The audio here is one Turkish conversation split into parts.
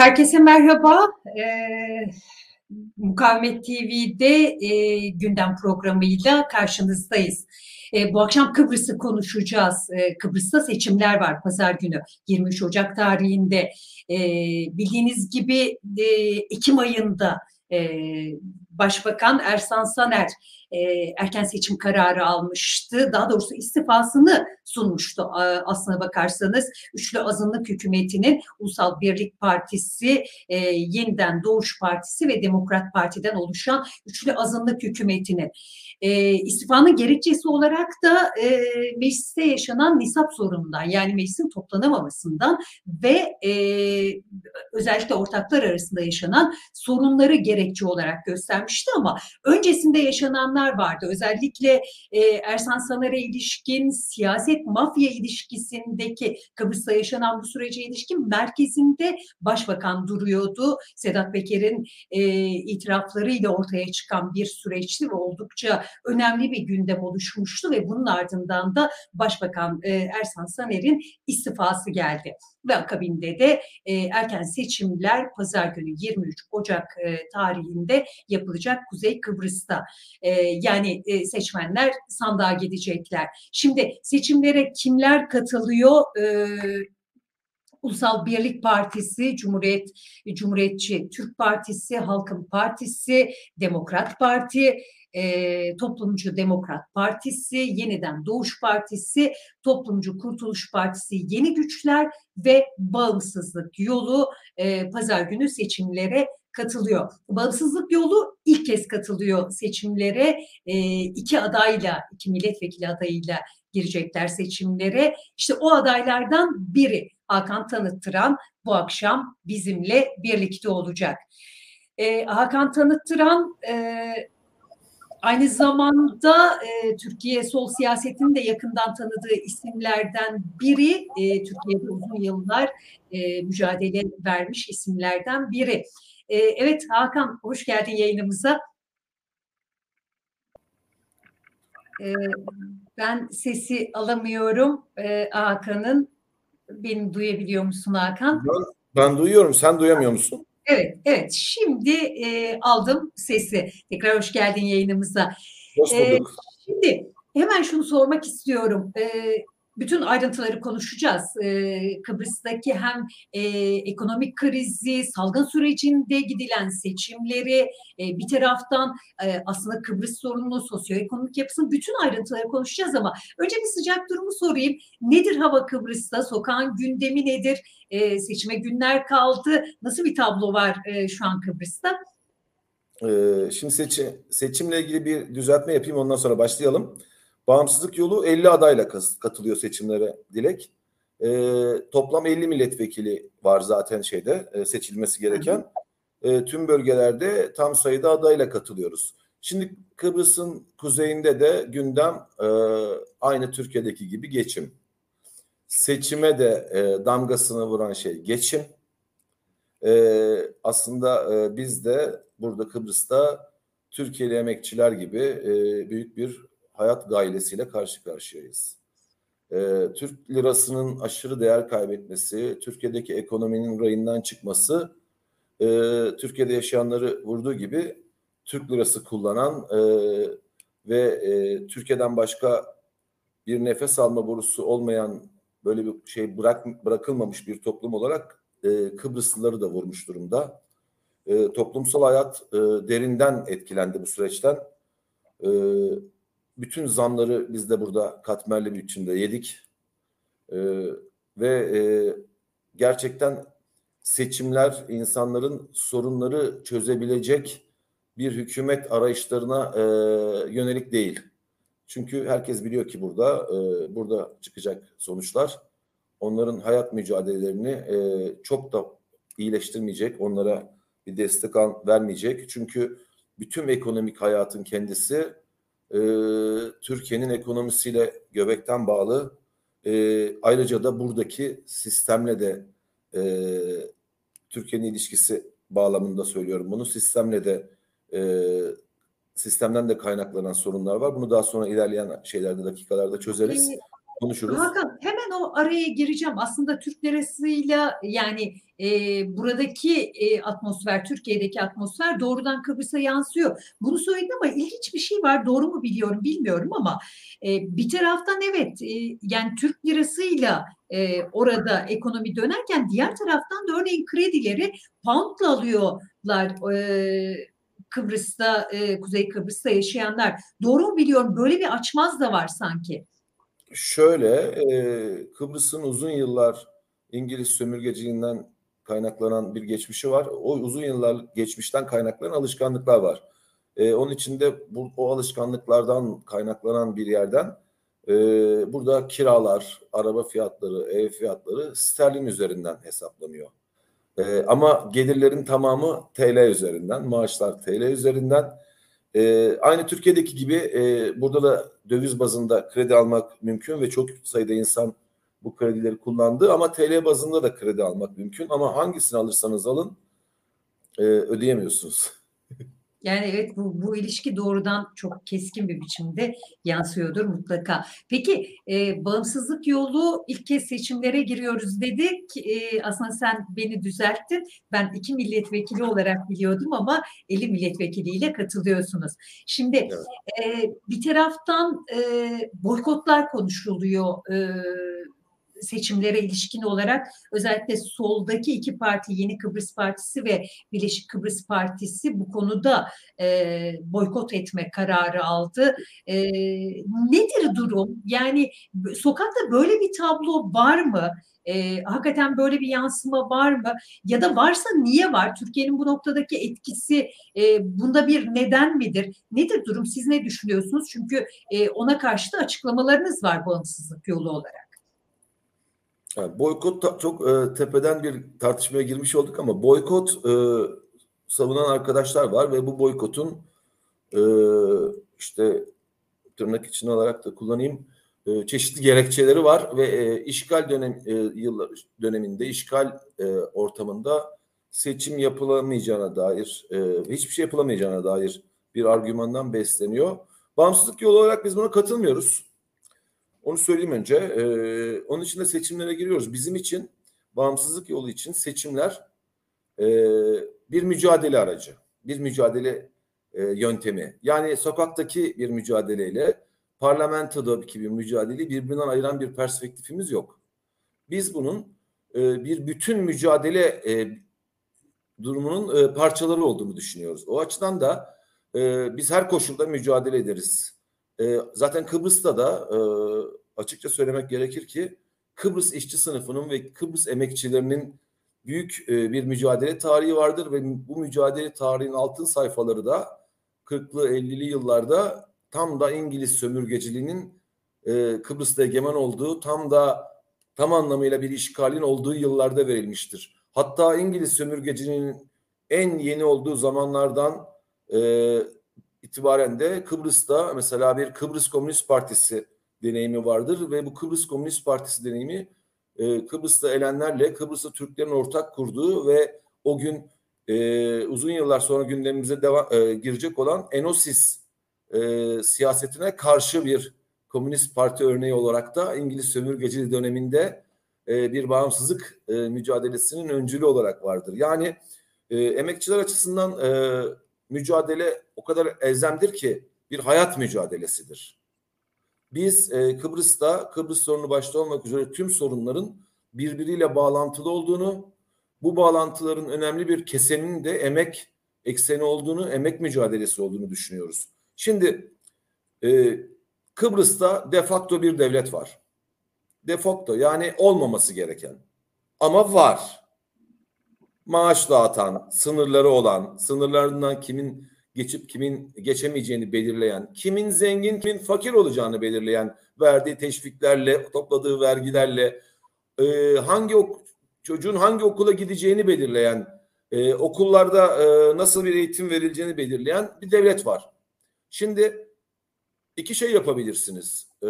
Herkese merhaba. Ee, Mukavemet TV'de e, gündem programıyla karşınızdayız. E, bu akşam Kıbrıs'ı konuşacağız. E, Kıbrıs'ta seçimler var pazar günü 23 Ocak tarihinde. E, bildiğiniz gibi e, Ekim ayında e, Başbakan Ersan Saner e, erken seçim kararı almıştı. Daha doğrusu istifasını sunmuştu e, aslına bakarsanız. Üçlü azınlık hükümetinin Ulusal Birlik Partisi, e, Yeniden Doğuş Partisi ve Demokrat Parti'den oluşan üçlü azınlık hükümetinin e, istifanın gerekçesi olarak da e, mecliste yaşanan nisap sorunundan yani meclisin toplanamamasından ve e, özellikle ortaklar arasında yaşanan sorunları gerekçe olarak göstermişti ama öncesinde yaşananlar vardı. Özellikle e, Ersan Saner'e ilişkin siyaset mafya ilişkisindeki Kıbrıs'ta yaşanan bu sürece ilişkin merkezinde başbakan duruyordu. Sedat Peker'in e, itiraflarıyla ortaya çıkan bir süreçti ve oldukça önemli bir gündem oluşmuştu ve bunun ardından da Başbakan e, Ersan Saner'in istifası geldi. Ve akabinde de e, erken seçimler pazar günü 23 Ocak e, tarihinde yapılacak Kuzey Kıbrıs'ta. E, yani e, seçmenler sandığa gidecekler. Şimdi seçimlere kimler katılıyor? E, Ulusal Birlik Partisi, Cumhuriyet Cumhuriyetçi Türk Partisi, Halkın Partisi, Demokrat Parti, e, Toplumcu Demokrat Partisi, Yeniden Doğuş Partisi, Toplumcu Kurtuluş Partisi, Yeni Güçler ve Bağımsızlık Yolu e, pazar günü seçimlere katılıyor. Bağımsızlık yolu ilk kez katılıyor seçimlere. E, iki adayla, iki milletvekili adayıyla girecekler seçimlere. İşte o adaylardan biri Hakan Tanıttıran bu akşam bizimle birlikte olacak. E, Hakan Tanıttıran e, Aynı zamanda e, Türkiye sol siyasetini de yakından tanıdığı isimlerden biri, e, Türkiye'de uzun yıllar e, mücadele vermiş isimlerden biri. E, evet Hakan, hoş geldin yayınımıza. E, ben sesi alamıyorum e, Hakan'ın. Beni duyabiliyor musun Hakan? Ben, ben duyuyorum, sen duyamıyor musun? Evet, evet. Şimdi e, aldım sesi. Tekrar hoş geldin yayınımıza. Hoş bulduk. E, şimdi hemen şunu sormak istiyorum. E, bütün ayrıntıları konuşacağız. Ee, Kıbrıs'taki hem e, ekonomik krizi, salgın sürecinde gidilen seçimleri, e, bir taraftan e, aslında Kıbrıs sorununu, sosyoekonomik yapısını bütün ayrıntıları konuşacağız ama önce bir sıcak durumu sorayım. Nedir hava Kıbrıs'ta? Sokağın gündemi nedir? Seçime günler kaldı. Nasıl bir tablo var şu an Kıbrıs'ta? Ee, şimdi seçim, seçimle ilgili bir düzeltme yapayım ondan sonra başlayalım. Bağımsızlık yolu 50 adayla katılıyor seçimlere Dilek. E, toplam 50 milletvekili var zaten şeyde e, seçilmesi gereken. E, tüm bölgelerde tam sayıda adayla katılıyoruz. Şimdi Kıbrıs'ın kuzeyinde de gündem e, aynı Türkiye'deki gibi geçim. Seçime de e, damgasını vuran şey geçim. E, aslında e, biz de burada Kıbrıs'ta Türkiye'li emekçiler gibi e, büyük bir hayat gailesiyle karşı karşıyayız. Ee, Türk lirasının aşırı değer kaybetmesi, Türkiye'deki ekonominin rayından çıkması, e, Türkiye'de yaşayanları vurduğu gibi Türk lirası kullanan e, ve e, Türkiye'den başka bir nefes alma borusu olmayan böyle bir şey bırak bırakılmamış bir toplum olarak e, Kıbrıslıları da vurmuş durumda. E, toplumsal hayat e, derinden etkilendi bu süreçten. E, bütün zamları biz de burada katmerli bir biçimde yedik. Ee, ve e, gerçekten seçimler insanların sorunları çözebilecek bir hükümet arayışlarına e, yönelik değil. Çünkü herkes biliyor ki burada e, burada çıkacak sonuçlar onların hayat mücadelelerini e, çok da iyileştirmeyecek, onlara bir destek vermeyecek. Çünkü bütün ekonomik hayatın kendisi e, Türkiye'nin ekonomisiyle göbekten bağlı. E, ayrıca da buradaki sistemle de e, Türkiye'nin ilişkisi bağlamında söylüyorum bunu. Sistemle de e, sistemden de kaynaklanan sorunlar var. Bunu daha sonra ilerleyen şeylerde dakikalarda çözeriz. Konuşuruz. Hakan hemen o araya gireceğim. Aslında Türk lirasıyla yani e, buradaki e, atmosfer, Türkiye'deki atmosfer doğrudan Kıbrıs'a yansıyor. Bunu söyledim ama ilginç bir şey var. Doğru mu biliyorum bilmiyorum ama e, bir taraftan evet e, yani Türk lirasıyla e, orada ekonomi dönerken diğer taraftan da örneğin kredileri poundla alıyorlar. E, Kıbrıs'ta, e, Kuzey Kıbrıs'ta yaşayanlar. Doğru mu biliyorum? Böyle bir açmaz da var sanki. Şöyle, e, Kıbrıs'ın uzun yıllar İngiliz sömürgeciliğinden kaynaklanan bir geçmişi var. O uzun yıllar geçmişten kaynaklanan alışkanlıklar var. E, onun içinde bu, o alışkanlıklardan kaynaklanan bir yerden e, burada kiralar, araba fiyatları, ev fiyatları sterlin üzerinden hesaplanıyor. E, ama gelirlerin tamamı TL üzerinden, maaşlar TL üzerinden. E, aynı Türkiye'deki gibi e, burada da döviz bazında kredi almak mümkün ve çok sayıda insan bu kredileri kullandı ama TL bazında da kredi almak mümkün ama hangisini alırsanız alın e, ödeyemiyorsunuz. Yani evet bu, bu ilişki doğrudan çok keskin bir biçimde yansıyordur mutlaka. Peki e, bağımsızlık yolu ilk kez seçimlere giriyoruz dedik. E, aslında sen beni düzelttin. Ben iki milletvekili olarak biliyordum ama 50 milletvekiliyle katılıyorsunuz. Şimdi evet. e, bir taraftan e, boykotlar konuşuluyor. E, seçimlere ilişkin olarak özellikle soldaki iki parti Yeni Kıbrıs Partisi ve Birleşik Kıbrıs Partisi bu konuda e, boykot etme kararı aldı. E, nedir durum? Yani sokakta böyle bir tablo var mı? E, hakikaten böyle bir yansıma var mı? Ya da varsa niye var? Türkiye'nin bu noktadaki etkisi e, bunda bir neden midir? Nedir durum? Siz ne düşünüyorsunuz? Çünkü e, ona karşı da açıklamalarınız var bağımsızlık yolu olarak. Yani boykot çok e, tepeden bir tartışmaya girmiş olduk ama boykot e, savunan arkadaşlar var ve bu boykotun e, işte tırnak içine olarak da kullanayım e, çeşitli gerekçeleri var ve e, işgal dönem e, yıllar döneminde işgal e, ortamında seçim yapılamayacağına dair e, hiçbir şey yapılamayacağına dair bir argümandan besleniyor. Bağımsızlık yolu olarak biz buna katılmıyoruz. Onu söyleyeyim önce. Ee, onun için de seçimlere giriyoruz. Bizim için bağımsızlık yolu için seçimler e, bir mücadele aracı, bir mücadele e, yöntemi. Yani sokaktaki bir mücadeleyle parlamentodaki bir mücadeleyi birbirinden ayıran bir perspektifimiz yok. Biz bunun e, bir bütün mücadele e, durumunun e, parçaları olduğunu düşünüyoruz. O açıdan da e, biz her koşulda mücadele ederiz. E, zaten Kıbrıs'ta da e, açıkça söylemek gerekir ki Kıbrıs işçi sınıfının ve Kıbrıs emekçilerinin büyük e, bir mücadele tarihi vardır ve bu mücadele tarihinin altın sayfaları da 40'lı 50'li yıllarda tam da İngiliz sömürgeciliğinin e, Kıbrıs'ta egemen olduğu tam da tam anlamıyla bir işgalin olduğu yıllarda verilmiştir. Hatta İngiliz sömürgeciliğinin en yeni olduğu zamanlardan e, itibaren de Kıbrıs'ta mesela bir Kıbrıs Komünist Partisi deneyimi vardır ve bu Kıbrıs Komünist Partisi deneyimi e, Kıbrıs'ta elenlerle Kıbrıs'ta Türklerin ortak kurduğu ve o gün e, uzun yıllar sonra gündemimize devam, e, girecek olan Enosis e, siyasetine karşı bir Komünist Parti örneği olarak da İngiliz sömürgeciliği döneminde e, bir bağımsızlık e, mücadelesinin öncülü olarak vardır. Yani e, emekçiler açısından e, mücadele o kadar elzemdir ki bir hayat mücadelesidir. Biz e, Kıbrıs'ta Kıbrıs sorunu başta olmak üzere tüm sorunların birbiriyle bağlantılı olduğunu, bu bağlantıların önemli bir kesenin de emek ekseni olduğunu, emek mücadelesi olduğunu düşünüyoruz. Şimdi e, Kıbrıs'ta de facto bir devlet var. De facto yani olmaması gereken. Ama var. Maaş dağıtan, sınırları olan, sınırlarından kimin geçip kimin geçemeyeceğini belirleyen, kimin zengin, kimin fakir olacağını belirleyen, verdiği teşviklerle, topladığı vergilerle, e, hangi ok çocuğun hangi okula gideceğini belirleyen, e, okullarda e, nasıl bir eğitim verileceğini belirleyen bir devlet var. Şimdi iki şey yapabilirsiniz. E,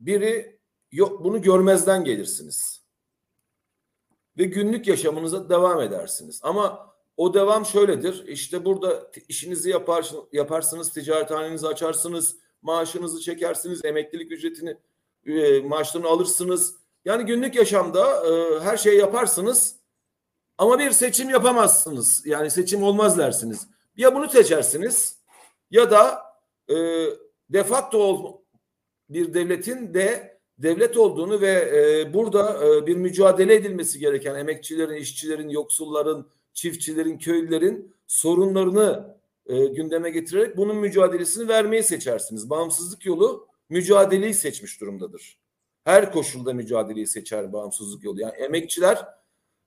biri yok bunu görmezden gelirsiniz ve günlük yaşamınıza devam edersiniz. Ama o devam şöyledir. İşte burada işinizi yapar, yaparsınız, ticarethanenizi açarsınız, maaşınızı çekersiniz, emeklilik ücretini, e, maaşlarını alırsınız. Yani günlük yaşamda e, her şeyi yaparsınız Ama bir seçim yapamazsınız. Yani seçim olmaz dersiniz. Ya bunu seçersiniz ya da e, de facto bir devletin de devlet olduğunu ve e, burada e, bir mücadele edilmesi gereken emekçilerin, işçilerin, yoksulların, çiftçilerin, köylülerin sorunlarını e, gündeme getirerek bunun mücadelesini vermeyi seçersiniz. Bağımsızlık yolu mücadeleyi seçmiş durumdadır. Her koşulda mücadeleyi seçer bağımsızlık yolu. Yani emekçiler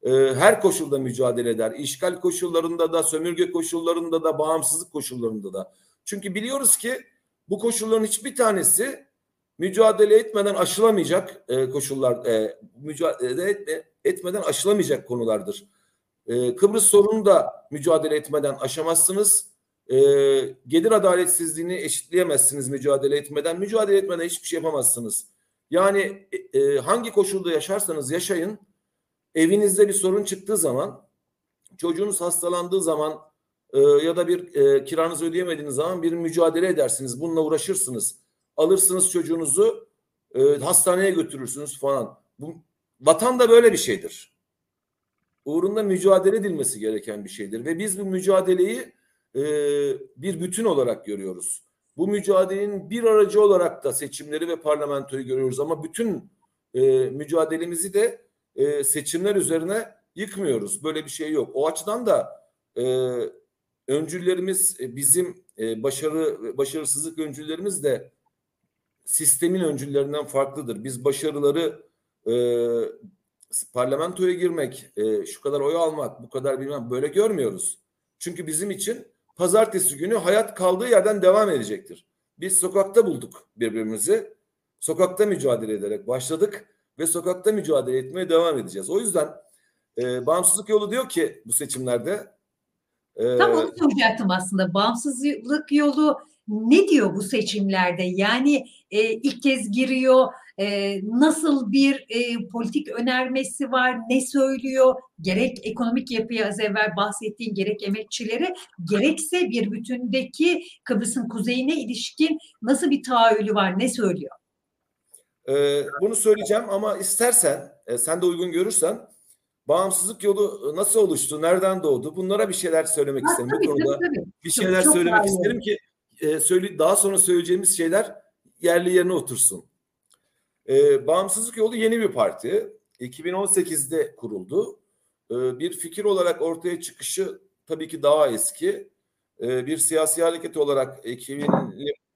e, her koşulda mücadele eder. İşgal koşullarında da, sömürge koşullarında da, bağımsızlık koşullarında da. Çünkü biliyoruz ki bu koşulların hiçbir tanesi mücadele etmeden aşılamayacak e, koşullar, e, mücadele etme, etmeden aşılamayacak konulardır. E, Kıbrıs sorunu da mücadele etmeden aşamazsınız. E, gelir adaletsizliğini eşitleyemezsiniz mücadele etmeden. Mücadele etmeden hiçbir şey yapamazsınız. Yani e, e, hangi koşulda yaşarsanız yaşayın, evinizde bir sorun çıktığı zaman, çocuğunuz hastalandığı zaman e, ya da bir e, kiranızı ödeyemediğiniz zaman bir mücadele edersiniz. Bununla uğraşırsınız. Alırsınız çocuğunuzu e, hastaneye götürürsünüz falan. Bu, vatan da böyle bir şeydir. Uğrunda mücadele edilmesi gereken bir şeydir. Ve biz bu mücadeleyi e, bir bütün olarak görüyoruz. Bu mücadelenin bir aracı olarak da seçimleri ve parlamentoyu görüyoruz. Ama bütün e, mücadelemizi de e, seçimler üzerine yıkmıyoruz. Böyle bir şey yok. O açıdan da e, öncüllerimiz e, bizim e, başarı başarısızlık öncüllerimiz de sistemin öncüllerinden farklıdır. Biz başarıları e, parlamentoya girmek, e, şu kadar oy almak, bu kadar bilmem böyle görmüyoruz. Çünkü bizim için pazartesi günü hayat kaldığı yerden devam edecektir. Biz sokakta bulduk birbirimizi. Sokakta mücadele ederek başladık ve sokakta mücadele etmeye devam edeceğiz. O yüzden e, bağımsızlık yolu diyor ki bu seçimlerde e, Tam onu soracaktım aslında. Bağımsızlık yolu ne diyor bu seçimlerde? Yani e, ilk kez giriyor, e, nasıl bir e, politik önermesi var, ne söylüyor? Gerek ekonomik yapıya az evvel bahsettiğin gerek emekçilere gerekse bir bütündeki Kıbrıs'ın kuzeyine ilişkin nasıl bir tahayyülü var, ne söylüyor? Ee, bunu söyleyeceğim ama istersen, e, sen de uygun görürsen bağımsızlık yolu nasıl oluştu, nereden doğdu? Bunlara bir şeyler söylemek ha, isterim. Tabii, tabii, tabii. Bir şeyler çok, söylemek çok isterim ki e, söyle, daha sonra söyleyeceğimiz şeyler yerli yerine otursun. E, Bağımsızlık Yolu yeni bir parti. 2018'de kuruldu. E, bir fikir olarak ortaya çıkışı tabii ki daha eski. E, bir siyasi hareket olarak 2000,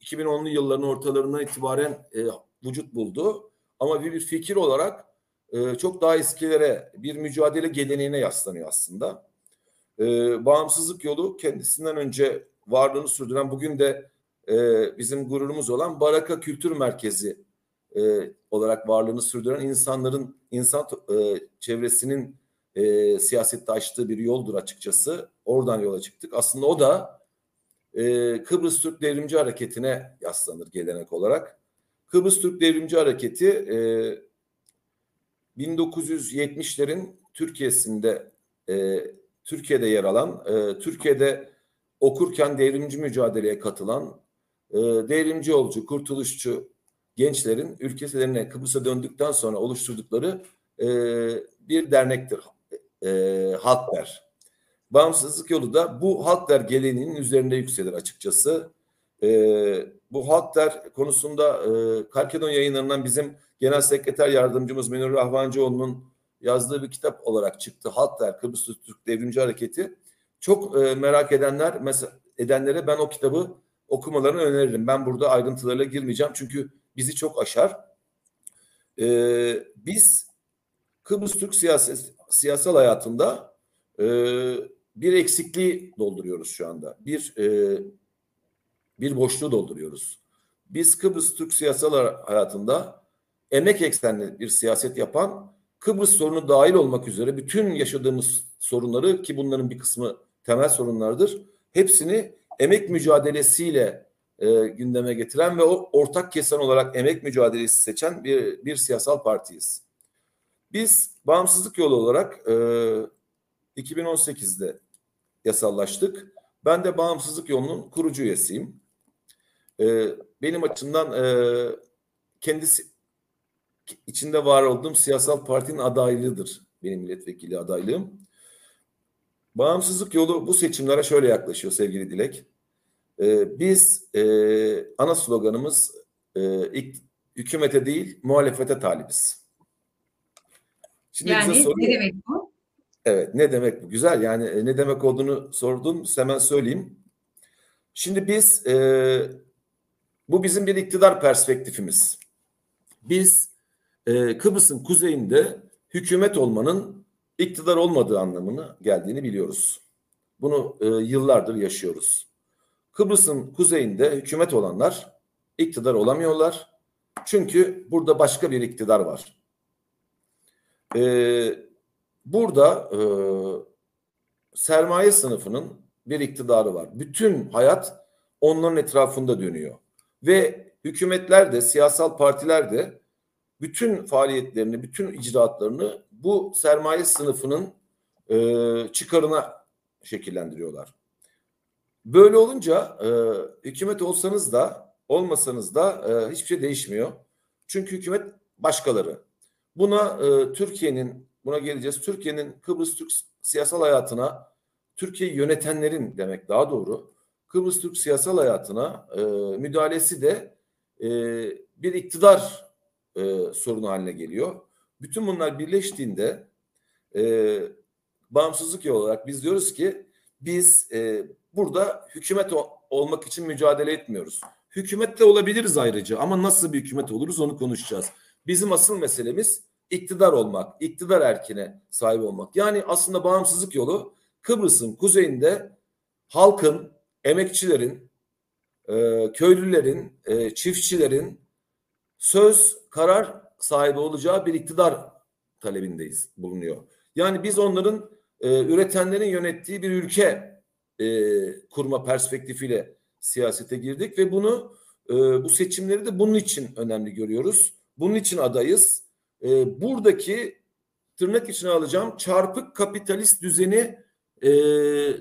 2010'lu yılların ortalarından itibaren e, vücut buldu. Ama bir, bir fikir olarak e, çok daha eskilere bir mücadele geleneğine yaslanıyor aslında. E, bağımsızlık yolu kendisinden önce varlığını sürdüren bugün de e, bizim gururumuz olan Baraka Kültür Merkezi e, olarak varlığını sürdüren insanların insan e, çevresinin e, siyasette açtığı bir yoldur açıkçası. Oradan yola çıktık. Aslında o da e, Kıbrıs Türk Devrimci Hareketi'ne yaslanır gelenek olarak. Kıbrıs Türk Devrimci Hareketi e, 1970'lerin Türkiye'sinde e, Türkiye'de yer alan, e, Türkiye'de okurken devrimci mücadeleye katılan, e, devrimci yolcu, kurtuluşçu gençlerin ülkelerine Kıbrıs'a döndükten sonra oluşturdukları e, bir dernektir. E, Halkler. Bağımsızlık yolu da bu Halkler geleneğinin üzerinde yükselir açıkçası. E, bu Halkler konusunda e, Kalkedon yayınlarından bizim Genel Sekreter Yardımcımız Münir Rahvancıoğlu'nun yazdığı bir kitap olarak çıktı. Halkler Kıbrıs Türk Devrimci Hareketi. Çok e, merak edenler mesela edenlere ben o kitabı okumalarını öneririm. Ben burada ayrıntılarına girmeyeceğim çünkü bizi çok aşar. Ee, biz Kıbrıs Türk siyaset, siyasal hayatında e, bir eksikliği dolduruyoruz şu anda. Bir e, bir boşluğu dolduruyoruz. Biz Kıbrıs Türk siyasal hayatında emek eksenli bir siyaset yapan Kıbrıs sorunu dahil olmak üzere bütün yaşadığımız sorunları ki bunların bir kısmı temel sorunlardır. Hepsini emek mücadelesiyle e, gündeme getiren ve o ortak kesen olarak emek mücadelesi seçen bir, bir siyasal partiyiz. Biz bağımsızlık yolu olarak e, 2018'de yasallaştık. Ben de bağımsızlık yolunun kurucu üyesiyim. E, benim açımdan e, kendisi içinde var olduğum siyasal partinin adaylığıdır benim milletvekili adaylığım. Bağımsızlık yolu bu seçimlere şöyle yaklaşıyor sevgili Dilek. Ee, biz e, ana sloganımız e, ilk, hükümete değil muhalefete talibiz. Şimdi yani ne demek bu? Evet ne demek bu? Güzel yani e, ne demek olduğunu sordun hemen söyleyeyim. Şimdi biz e, bu bizim bir iktidar perspektifimiz. Biz e, Kıbrıs'ın kuzeyinde hükümet olmanın iktidar olmadığı anlamını geldiğini biliyoruz. Bunu e, yıllardır yaşıyoruz. Kıbrıs'ın kuzeyinde hükümet olanlar iktidar olamıyorlar. Çünkü burada başka bir iktidar var. Ee, burada e, sermaye sınıfının bir iktidarı var. Bütün hayat onların etrafında dönüyor. Ve hükümetler de, siyasal partiler de bütün faaliyetlerini, bütün icraatlarını bu sermaye sınıfının e, çıkarına şekillendiriyorlar. Böyle olunca e, hükümet olsanız da olmasanız da e, hiçbir şey değişmiyor. Çünkü hükümet başkaları. Buna e, Türkiye'nin, buna geleceğiz. Türkiye'nin Kıbrıs Türk siyasal hayatına, Türkiye yönetenlerin demek daha doğru, Kıbrıs Türk siyasal hayatına e, müdahalesi de e, bir iktidar e, sorunu haline geliyor. Bütün bunlar birleştiğinde e, bağımsızlık yolu olarak biz diyoruz ki biz e, burada hükümet olmak için mücadele etmiyoruz. Hükümetle olabiliriz ayrıca ama nasıl bir hükümet oluruz onu konuşacağız. Bizim asıl meselemiz iktidar olmak, iktidar erkine sahip olmak. Yani aslında bağımsızlık yolu Kıbrıs'ın kuzeyinde halkın, emekçilerin, e, köylülerin, e, çiftçilerin söz, karar sahibi olacağı bir iktidar talebindeyiz, bulunuyor. Yani biz onların e, üretenlerin yönettiği bir ülke e, kurma perspektifiyle siyasete girdik ve bunu e, bu seçimleri de bunun için önemli görüyoruz. Bunun için adayız. E, buradaki tırnak içine alacağım çarpık kapitalist düzeni e,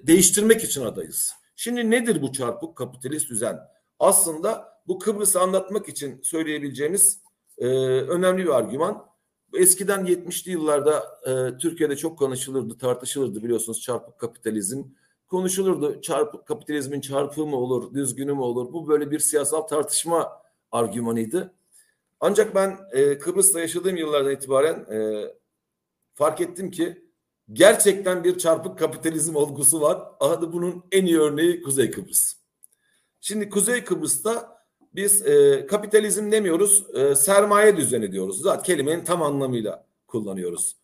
değiştirmek için adayız. Şimdi nedir bu çarpık kapitalist düzen? Aslında bu Kıbrıs'ı anlatmak için söyleyebileceğimiz e, önemli bir argüman. Eskiden 70'li yıllarda e, Türkiye'de çok konuşulurdu, tartışılırdı biliyorsunuz çarpık kapitalizm. Konuşulurdu çarpık kapitalizmin çarpığı mı olur, düzgünü mü olur? Bu böyle bir siyasal tartışma argümanıydı. Ancak ben e, Kıbrıs'ta yaşadığım yıllardan itibaren e, fark ettim ki gerçekten bir çarpık kapitalizm olgusu var. Adı bunun en iyi örneği Kuzey Kıbrıs. Şimdi Kuzey Kıbrıs'ta biz e, kapitalizm demiyoruz, e, sermaye düzeni diyoruz. Zaten kelimenin tam anlamıyla kullanıyoruz.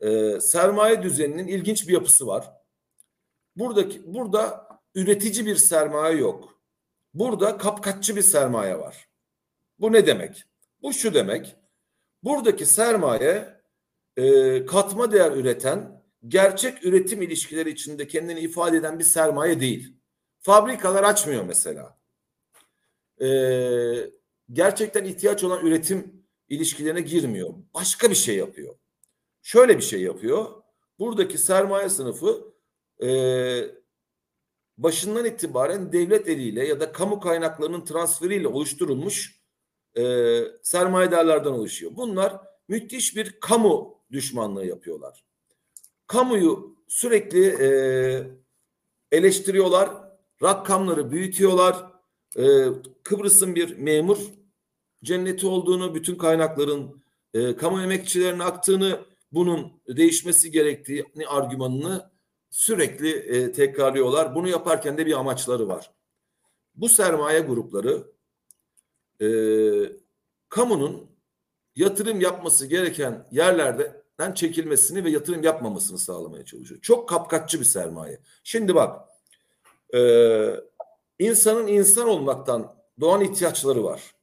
E, sermaye düzeninin ilginç bir yapısı var. Buradaki burada üretici bir sermaye yok. Burada kapkaççı bir sermaye var. Bu ne demek? Bu şu demek. Buradaki sermaye e, katma değer üreten, gerçek üretim ilişkileri içinde kendini ifade eden bir sermaye değil. Fabrikalar açmıyor mesela. E, gerçekten ihtiyaç olan üretim ilişkilerine girmiyor. Başka bir şey yapıyor. Şöyle bir şey yapıyor. Buradaki sermaye sınıfı e, başından itibaren devlet eliyle ya da kamu kaynaklarının transferiyle oluşturulmuş e, sermayedarlardan oluşuyor. Bunlar müthiş bir kamu düşmanlığı yapıyorlar. Kamuyu sürekli e, eleştiriyorlar, rakamları büyütüyorlar. E, Kıbrıs'ın bir memur cenneti olduğunu, bütün kaynakların e, kamu emekçilerine aktığını, bunun değişmesi gerektiğini argümanını sürekli e, tekrarlıyorlar. Bunu yaparken de bir amaçları var. Bu sermaye grupları e, kamunun yatırım yapması gereken yerlerden çekilmesini ve yatırım yapmamasını sağlamaya çalışıyor. Çok kapkaççı bir sermaye. Şimdi bak e, insanın insan olmaktan doğan ihtiyaçları var.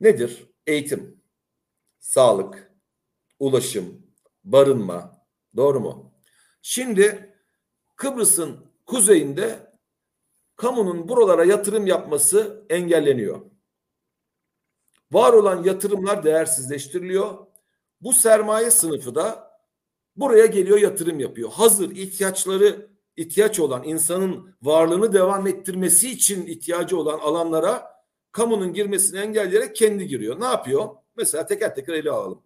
Nedir? Eğitim, sağlık, ulaşım, barınma. Doğru mu? Şimdi Kıbrıs'ın kuzeyinde kamunun buralara yatırım yapması engelleniyor. Var olan yatırımlar değersizleştiriliyor. Bu sermaye sınıfı da buraya geliyor yatırım yapıyor. Hazır ihtiyaçları ihtiyaç olan insanın varlığını devam ettirmesi için ihtiyacı olan alanlara kamunun girmesini engelleyerek kendi giriyor. Ne yapıyor? Mesela teker teker ele alalım.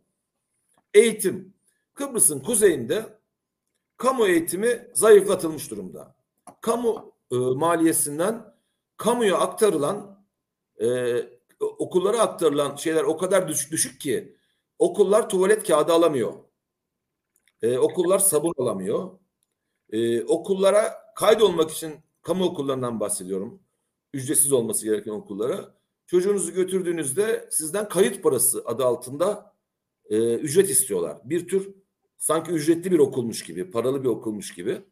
Eğitim. Kıbrıs'ın kuzeyinde kamu eğitimi zayıflatılmış durumda. Kamu e, maliyesinden kamuya aktarılan e, okullara aktarılan şeyler o kadar düşük, düşük ki okullar tuvalet kağıdı alamıyor. E, okullar sabun alamıyor. E, okullara kaydolmak için kamu okullarından bahsediyorum. Ücretsiz olması gereken okullara. Çocuğunuzu götürdüğünüzde sizden kayıt parası adı altında e, ücret istiyorlar. Bir tür sanki ücretli bir okulmuş gibi, paralı bir okulmuş gibi.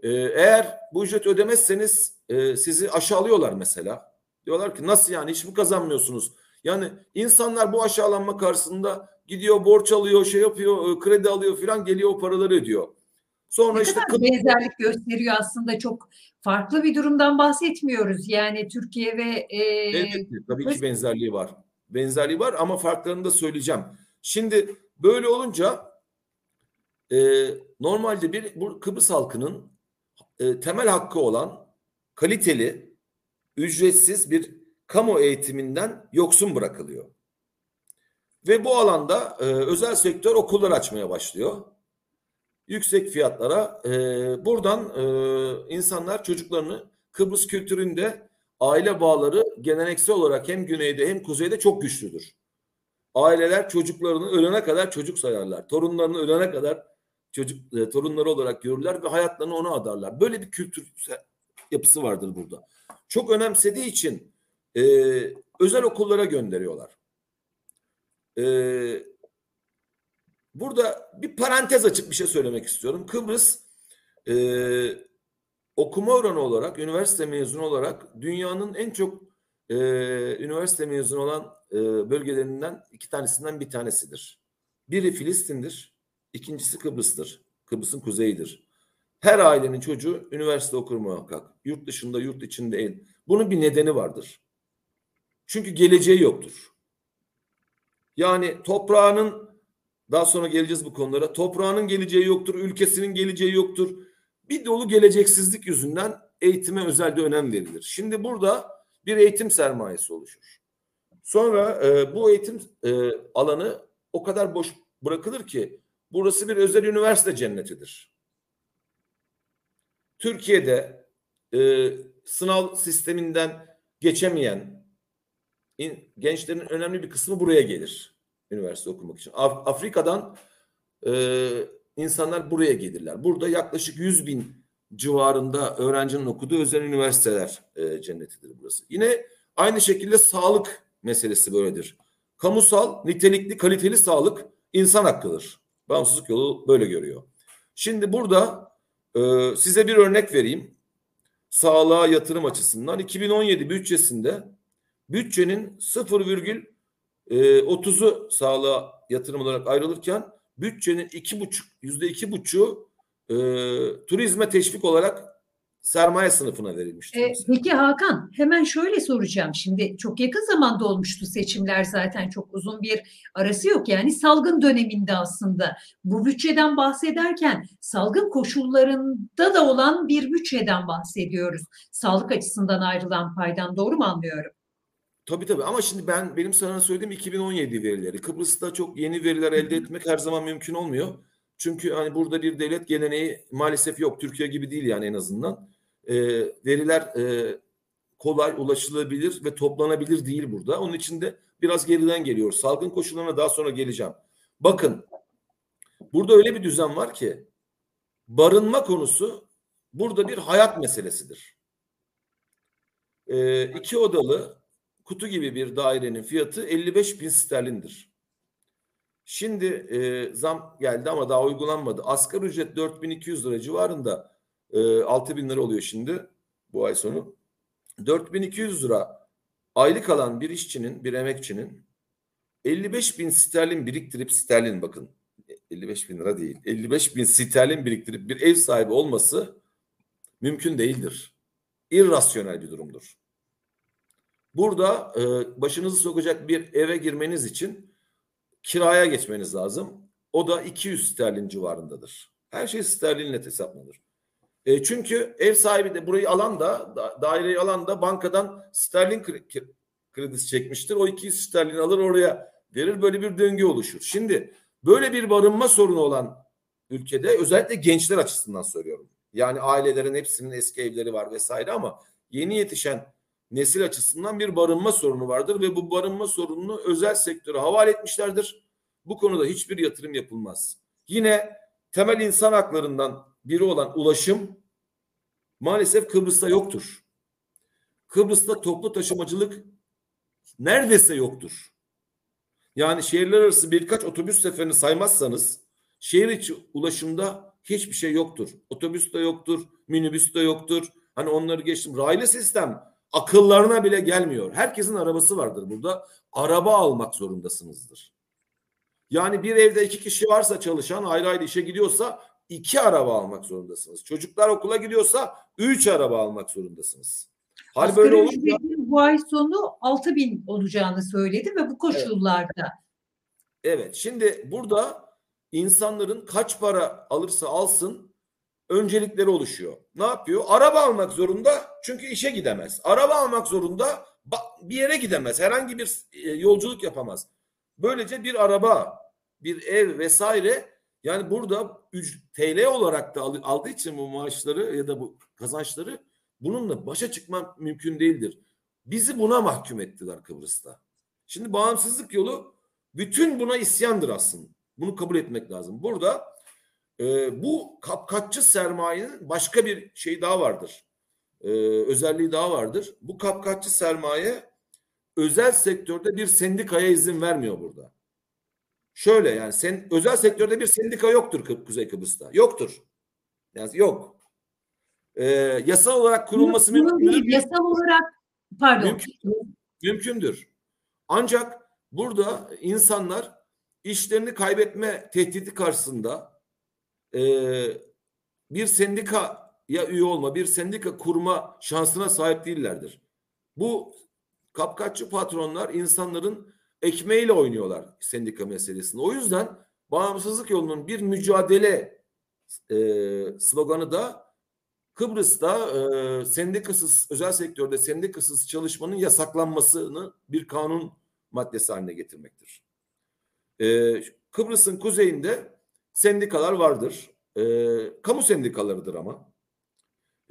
E, eğer bu ücret ödemezseniz e, sizi aşağılıyorlar mesela. Diyorlar ki nasıl yani hiç mi kazanmıyorsunuz? Yani insanlar bu aşağılanma karşısında gidiyor borç alıyor, şey yapıyor, e, kredi alıyor filan geliyor o paraları ödüyor. Sonra ne işte kadar benzerlik gösteriyor aslında çok farklı bir durumdan bahsetmiyoruz. Yani Türkiye ve e, evet, tabii ki benzerliği var. Benzerliği var ama farklarını da söyleyeceğim. Şimdi böyle olunca e, normalde bir bu Kıbrıs halkının e, temel hakkı olan kaliteli, ücretsiz bir kamu eğitiminden yoksun bırakılıyor. Ve bu alanda e, özel sektör okullar açmaya başlıyor. Yüksek fiyatlara e, buradan e, insanlar çocuklarını Kıbrıs kültüründe aile bağları geleneksel olarak hem güneyde hem kuzeyde çok güçlüdür. Aileler çocuklarını ölene kadar çocuk sayarlar. Torunlarını ölene kadar çocuk e, torunları olarak görürler ve hayatlarını ona adarlar. Böyle bir kültür yapısı vardır burada. Çok önemsediği için e, özel okullara gönderiyorlar. E, burada bir parantez açık bir şey söylemek istiyorum. Kıbrıs e, okuma oranı olarak, üniversite mezunu olarak dünyanın en çok e, üniversite mezunu olan e, bölgelerinden iki tanesinden bir tanesidir. Biri Filistin'dir, ikincisi Kıbrıs'tır. Kıbrıs'ın kuzeyidir. Her ailenin çocuğu üniversite okur muhakkak. Yurt dışında, yurt içinde değil. Bunun bir nedeni vardır. Çünkü geleceği yoktur. Yani toprağının daha sonra geleceğiz bu konulara. Toprağının geleceği yoktur, ülkesinin geleceği yoktur. Bir dolu geleceksizlik yüzünden eğitime özelde önem verilir. Şimdi burada bir eğitim sermayesi oluşur. Sonra e, bu eğitim e, alanı o kadar boş bırakılır ki burası bir özel üniversite cennetidir. Türkiye'de e, sınav sisteminden geçemeyen in, gençlerin önemli bir kısmı buraya gelir üniversite okumak için. Af, Afrika'dan e, insanlar buraya gelirler. Burada yaklaşık 100 bin civarında öğrencinin okuduğu özel üniversiteler e, cennetidir burası. Yine aynı şekilde sağlık meselesi böyledir. Kamusal, nitelikli, kaliteli sağlık insan hakkıdır. Bağımsızlık yolu böyle görüyor. Şimdi burada e, size bir örnek vereyim. Sağlığa yatırım açısından 2017 bütçesinde bütçenin 0,30'u sağlığa yatırım olarak ayrılırken bütçenin iki buçuk yüzde iki buçuğu e, turizme teşvik olarak sermaye sınıfına verilmiştir. E, peki Hakan hemen şöyle soracağım. Şimdi çok yakın zamanda olmuştu seçimler zaten çok uzun bir arası yok. Yani salgın döneminde aslında bu bütçeden bahsederken salgın koşullarında da olan bir bütçeden bahsediyoruz. Sağlık açısından ayrılan paydan doğru mu anlıyorum? Tabii tabii ama şimdi ben benim sana söylediğim 2017 verileri. Kıbrıs'ta çok yeni veriler elde etmek her zaman mümkün olmuyor. Çünkü hani burada bir devlet geleneği maalesef yok. Türkiye gibi değil yani en azından. E, veriler e, kolay ulaşılabilir ve toplanabilir değil burada. Onun için de biraz geriden geliyor. Salgın koşullarına daha sonra geleceğim. Bakın burada öyle bir düzen var ki barınma konusu burada bir hayat meselesidir. E, iki odalı kutu gibi bir dairenin fiyatı 55 bin sterlindir. Şimdi e, zam geldi ama daha uygulanmadı. Asgari ücret 4200 lira civarında e, 6000 lira oluyor şimdi bu ay sonu. 4200 lira aylık alan bir işçinin, bir emekçinin 55 bin sterlin biriktirip sterlin bakın 55 bin lira değil 55 bin sterlin biriktirip bir ev sahibi olması mümkün değildir. İrrasyonel bir durumdur. Burada e, başınızı sokacak bir eve girmeniz için kiraya geçmeniz lazım. O da 200 sterlin civarındadır. Her şey sterlinle hesaplanır. E, çünkü ev sahibi de burayı alan da daireyi alan da bankadan sterlin kredisi çekmiştir. O 200 sterlin alır oraya verir böyle bir döngü oluşur. Şimdi böyle bir barınma sorunu olan ülkede özellikle gençler açısından söylüyorum. Yani ailelerin hepsinin eski evleri var vesaire ama yeni yetişen nesil açısından bir barınma sorunu vardır ve bu barınma sorununu özel sektöre havale etmişlerdir. Bu konuda hiçbir yatırım yapılmaz. Yine temel insan haklarından biri olan ulaşım maalesef Kıbrıs'ta yoktur. Kıbrıs'ta toplu taşımacılık neredeyse yoktur. Yani şehirler arası birkaç otobüs seferini saymazsanız şehir içi ulaşımda hiçbir şey yoktur. Otobüs de yoktur, minibüs de yoktur. Hani onları geçtim. Raylı sistem akıllarına bile gelmiyor. Herkesin arabası vardır burada. Araba almak zorundasınızdır. Yani bir evde iki kişi varsa çalışan ayrı ayrı işe gidiyorsa iki araba almak zorundasınız. Çocuklar okula gidiyorsa üç araba almak zorundasınız. Hal böyle olunca bu ay sonu 6 bin olacağını söyledi ve bu koşullarda. Evet. evet. Şimdi burada insanların kaç para alırsa alsın öncelikleri oluşuyor. Ne yapıyor? Araba almak zorunda çünkü işe gidemez. Araba almak zorunda bir yere gidemez. Herhangi bir e, yolculuk yapamaz. Böylece bir araba, bir ev vesaire yani burada TL olarak da aldığı için bu maaşları ya da bu kazançları bununla başa çıkmam mümkün değildir. Bizi buna mahkum ettiler Kıbrıs'ta. Şimdi bağımsızlık yolu bütün buna isyandır aslında. Bunu kabul etmek lazım. Burada e, bu kapkaççı sermayenin başka bir şey daha vardır. E, özelliği daha vardır. Bu kapkaççı sermaye özel sektörde bir sendikaya izin vermiyor burada. Şöyle yani sen özel sektörde bir sendika yoktur Kuzey Kıbrıs'ta. Yoktur. Yani yok. Ee, yasal olarak kurulması mümkün değil. Yasal olarak pardon. Mümkün, mümkündür. Ancak burada insanlar işlerini kaybetme tehdidi karşısında e, bir sendikaya üye olma, bir sendika kurma şansına sahip değillerdir. Bu kapkaççı patronlar insanların ekmeğiyle oynuyorlar sendika meselesinde. O yüzden bağımsızlık yolunun bir mücadele e, sloganı da Kıbrıs'ta e, sendikasız, özel sektörde sendikasız çalışmanın yasaklanmasını bir kanun maddesi haline getirmektir. E, Kıbrıs'ın kuzeyinde sendikalar vardır. E, kamu sendikalarıdır ama.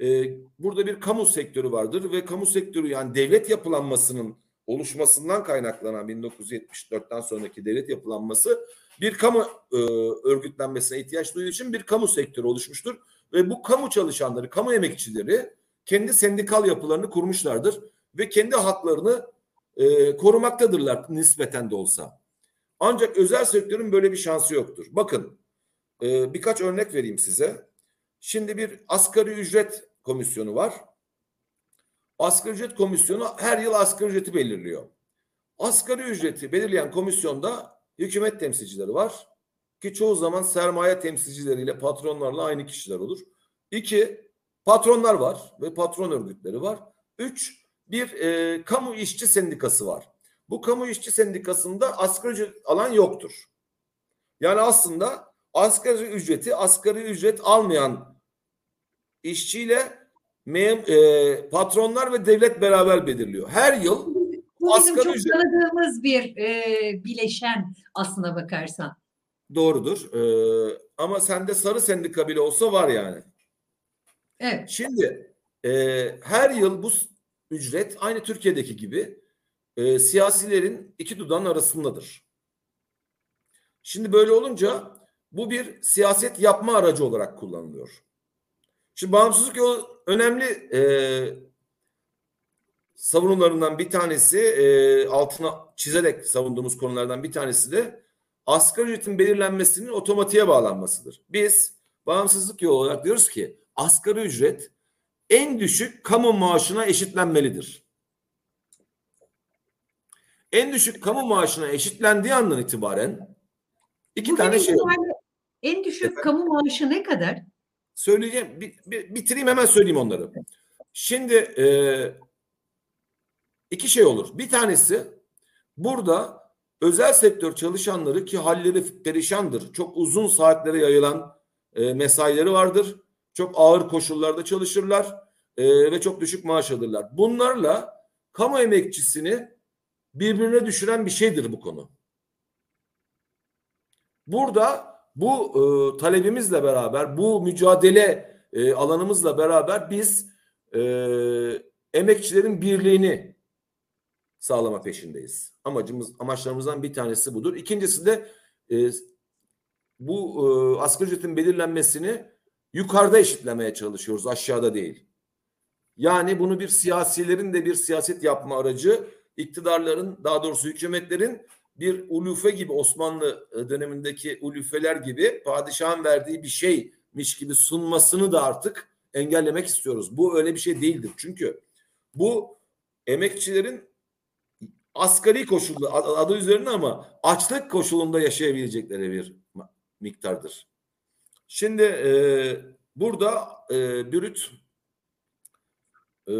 E, burada bir kamu sektörü vardır ve kamu sektörü yani devlet yapılanmasının oluşmasından kaynaklanan 1974'ten sonraki devlet yapılanması bir kamu e, örgütlenmesine ihtiyaç duyduğu için bir kamu sektörü oluşmuştur. Ve bu kamu çalışanları, kamu emekçileri kendi sendikal yapılarını kurmuşlardır ve kendi haklarını e, korumaktadırlar nispeten de olsa. Ancak özel sektörün böyle bir şansı yoktur. Bakın e, birkaç örnek vereyim size. Şimdi bir asgari ücret komisyonu var. Asgari ücret komisyonu her yıl asgari ücreti belirliyor. Asgari ücreti belirleyen komisyonda hükümet temsilcileri var. Ki çoğu zaman sermaye temsilcileriyle patronlarla aynı kişiler olur. İki, patronlar var ve patron örgütleri var. Üç, bir e, kamu işçi sendikası var. Bu kamu işçi sendikasında asgari ücret alan yoktur. Yani aslında asgari ücreti asgari ücret almayan işçiyle mem, e, patronlar ve devlet beraber belirliyor. Her yıl bu asgari çok ücret... tanıdığımız bir e, bileşen aslına bakarsan. Doğrudur. Ee, ama sende sarı sendika bile olsa var yani. Evet. Şimdi e, her yıl bu ücret aynı Türkiye'deki gibi e, siyasilerin iki dudağın arasındadır. Şimdi böyle olunca bu bir siyaset yapma aracı olarak kullanılıyor. Şimdi bağımsızlık yolu önemli e, savunularından bir tanesi e, altına çizerek savunduğumuz konulardan bir tanesi de asgari ücretin belirlenmesinin otomatiğe bağlanmasıdır. Biz bağımsızlık yolu olarak diyoruz ki asgari ücret en düşük kamu maaşına eşitlenmelidir. En düşük kamu maaşına eşitlendiği andan itibaren iki Bugün tane şey var. En düşük Efendim? kamu maaşı ne kadar? Söyleyeceğim. Bir, bir, bitireyim hemen söyleyeyim onları. Şimdi e, iki şey olur. Bir tanesi burada özel sektör çalışanları ki halleri perişandır. Çok uzun saatlere yayılan e, mesaileri vardır. Çok ağır koşullarda çalışırlar e, ve çok düşük maaş alırlar. Bunlarla kamu emekçisini birbirine düşüren bir şeydir bu konu. Burada Bu e, talebimizle beraber, bu mücadele e, alanımızla beraber biz e, emekçilerin birliğini sağlama peşindeyiz. Amacımız, amaçlarımızdan bir tanesi budur. İkincisi de e, bu e, asgari ücretin belirlenmesini yukarıda eşitlemeye çalışıyoruz, aşağıda değil. Yani bunu bir siyasilerin de bir siyaset yapma aracı, iktidarların, daha doğrusu hükümetlerin bir ulufe gibi Osmanlı dönemindeki ulufeler gibi padişahın verdiği bir şeymiş gibi sunmasını da artık engellemek istiyoruz. Bu öyle bir şey değildir. Çünkü bu emekçilerin asgari koşulda adı üzerine ama açlık koşulunda yaşayabilecekleri bir miktardır. Şimdi e, burada e, bürüt e,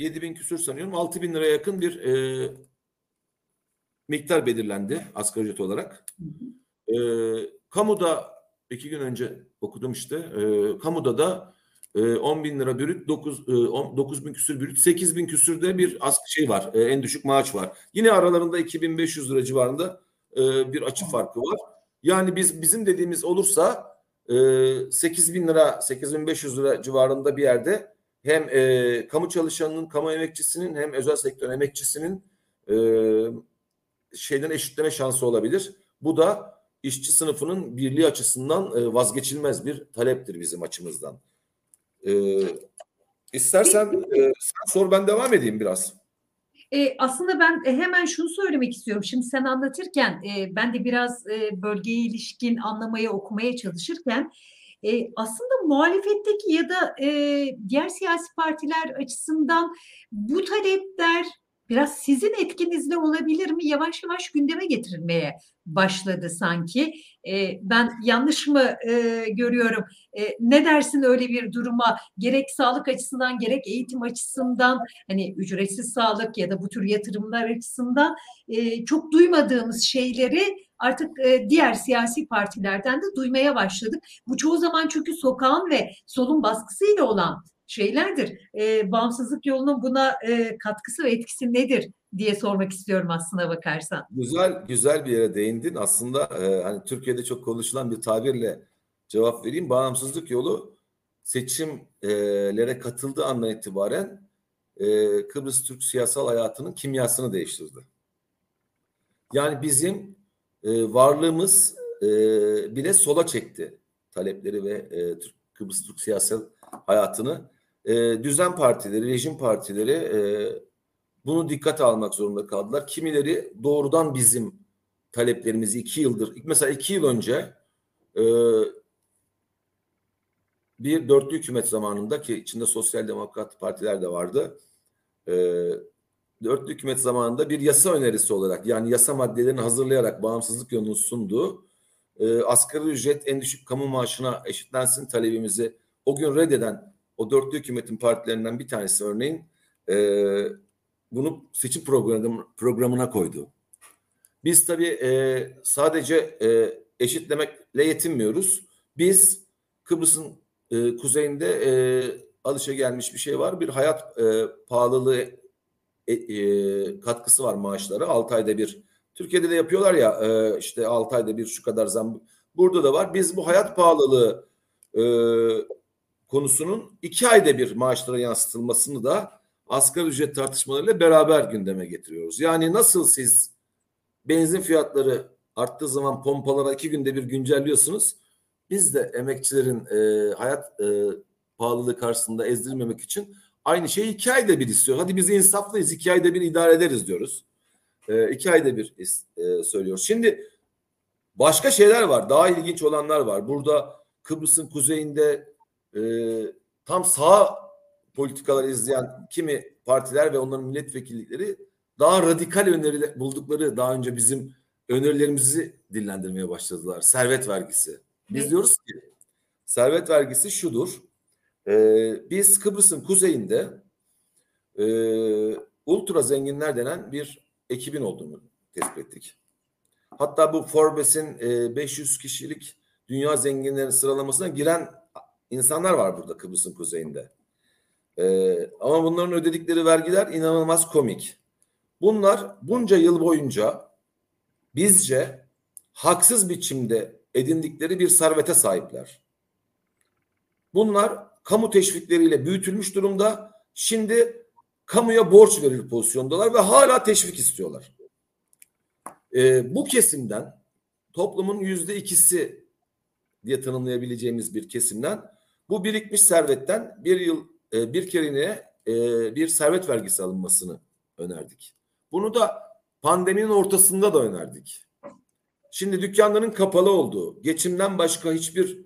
7 bin küsür sanıyorum 6 bin liraya yakın bir e, miktar belirlendi asgari ücret olarak. E, kamuda iki gün önce okudum işte e, kamuda da e, 10 bin lira bürüt 9, e, 9 bin küsür bürüt 8 bin küsürde bir az şey var e, en düşük maaş var. Yine aralarında 2500 lira civarında e, bir açı farkı var. Yani biz bizim dediğimiz olursa e, 8 bin lira 8500 lira civarında bir yerde hem e, kamu çalışanının, kamu emekçisinin hem özel sektör emekçisinin e, şeyden eşitleme şansı olabilir. Bu da işçi sınıfının birliği açısından e, vazgeçilmez bir taleptir bizim açımızdan. E, istersen e, sen sor ben devam edeyim biraz. E, aslında ben e, hemen şunu söylemek istiyorum. Şimdi sen anlatırken e, ben de biraz e, bölgeye ilişkin anlamaya, okumaya çalışırken e, aslında muhalefetteki ya da e, diğer siyasi partiler açısından bu talepler biraz sizin etkinizde olabilir mi? Yavaş yavaş gündeme getirilmeye başladı sanki. E, ben yanlış mı e, görüyorum? E, ne dersin öyle bir duruma? Gerek sağlık açısından gerek eğitim açısından hani ücretsiz sağlık ya da bu tür yatırımlar açısından e, çok duymadığımız şeyleri artık e, diğer siyasi partilerden de duymaya başladık. Bu çoğu zaman çünkü sokağın ve solun baskısıyla olan şeylerdir. E, bağımsızlık yolunun buna e, katkısı ve etkisi nedir diye sormak istiyorum aslına bakarsan. Güzel güzel bir yere değindin. Aslında e, hani Türkiye'de çok konuşulan bir tabirle cevap vereyim. Bağımsızlık yolu seçimlere katıldığı andan itibaren e, Kıbrıs Türk siyasal hayatının kimyasını değiştirdi. Yani bizim e, varlığımız e, bile sola çekti talepleri ve e, Kıbrıs Türk siyasal hayatını e, düzen partileri, rejim partileri e, bunu dikkate almak zorunda kaldılar. Kimileri doğrudan bizim taleplerimizi iki yıldır, mesela iki yıl önce e, bir dörtlü hükümet zamanında ki içinde sosyal demokrat partiler de vardı. E, dörtlü hükümet zamanında bir yasa önerisi olarak yani yasa maddelerini hazırlayarak bağımsızlık yolunu sunduğu e, asgari ücret en düşük kamu maaşına eşitlensin talebimizi o gün reddeden o dörtlü hükümetin partilerinden bir tanesi örneğin e, bunu seçim programı, programına koydu. Biz tabii e, sadece e, eşitlemekle yetinmiyoruz. Biz Kıbrıs'ın e, kuzeyinde e, alışa gelmiş bir şey var. Bir hayat e, pahalılığı e, e, katkısı var maaşlara. 6 ayda bir. Türkiye'de de yapıyorlar ya e, işte 6 ayda bir şu kadar zam. Burada da var. Biz bu hayat pahalılığı e, konusunun iki ayda bir maaşlara yansıtılmasını da asgari ücret tartışmalarıyla beraber gündeme getiriyoruz. Yani nasıl siz benzin fiyatları arttığı zaman pompalara iki günde bir güncelliyorsunuz. Biz de emekçilerin e, hayat e, pahalılığı karşısında ezdirmemek için aynı şeyi iki ayda bir istiyor. Hadi biz insaflıyız iki ayda bir idare ederiz diyoruz. E, iki ayda bir e, söylüyoruz. Şimdi başka şeyler var. Daha ilginç olanlar var. Burada Kıbrıs'ın kuzeyinde e, tam sağ politikalar izleyen kimi partiler ve onların milletvekillikleri daha radikal öneri buldukları daha önce bizim önerilerimizi dillendirmeye başladılar. Servet vergisi. Biz evet. diyoruz ki servet vergisi şudur. E, biz Kıbrıs'ın kuzeyinde e, ultra zenginler denen bir ekibin olduğunu tespit ettik. Hatta bu Forbes'in e, 500 kişilik dünya zenginlerin sıralamasına giren insanlar var burada Kıbrıs'ın kuzeyinde. Ee, ama bunların ödedikleri vergiler inanılmaz komik. Bunlar bunca yıl boyunca bizce haksız biçimde edindikleri bir servete sahipler. Bunlar kamu teşvikleriyle büyütülmüş durumda. Şimdi kamuya borç verir pozisyondalar ve hala teşvik istiyorlar. E, bu kesimden toplumun yüzde ikisi diye tanımlayabileceğimiz bir kesimden bu birikmiş servetten bir yıl e, bir kerine e, bir servet vergisi alınmasını önerdik. Bunu da pandeminin ortasında da önerdik. Şimdi dükkanların kapalı olduğu, geçimden başka hiçbir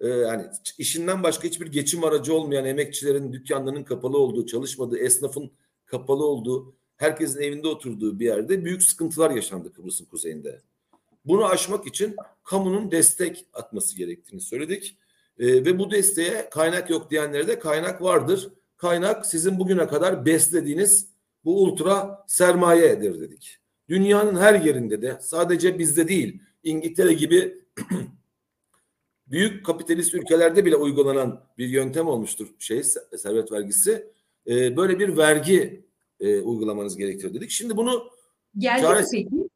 e, yani işinden başka hiçbir geçim aracı olmayan emekçilerin dükkanlarının kapalı olduğu, çalışmadığı, esnafın kapalı olduğu, herkesin evinde oturduğu bir yerde büyük sıkıntılar yaşandı Kıbrıs'ın kuzeyinde. Bunu aşmak için kamunun destek atması gerektiğini söyledik. E, ve bu desteğe kaynak yok diyenlere de kaynak vardır. Kaynak sizin bugüne kadar beslediğiniz bu ultra sermayedir dedik. Dünyanın her yerinde de sadece bizde değil İngiltere gibi büyük kapitalist ülkelerde bile uygulanan bir yöntem olmuştur şey servet vergisi. E, böyle bir vergi e, uygulamanız gerektir dedik. Şimdi bunu Geldi çaresi, peki?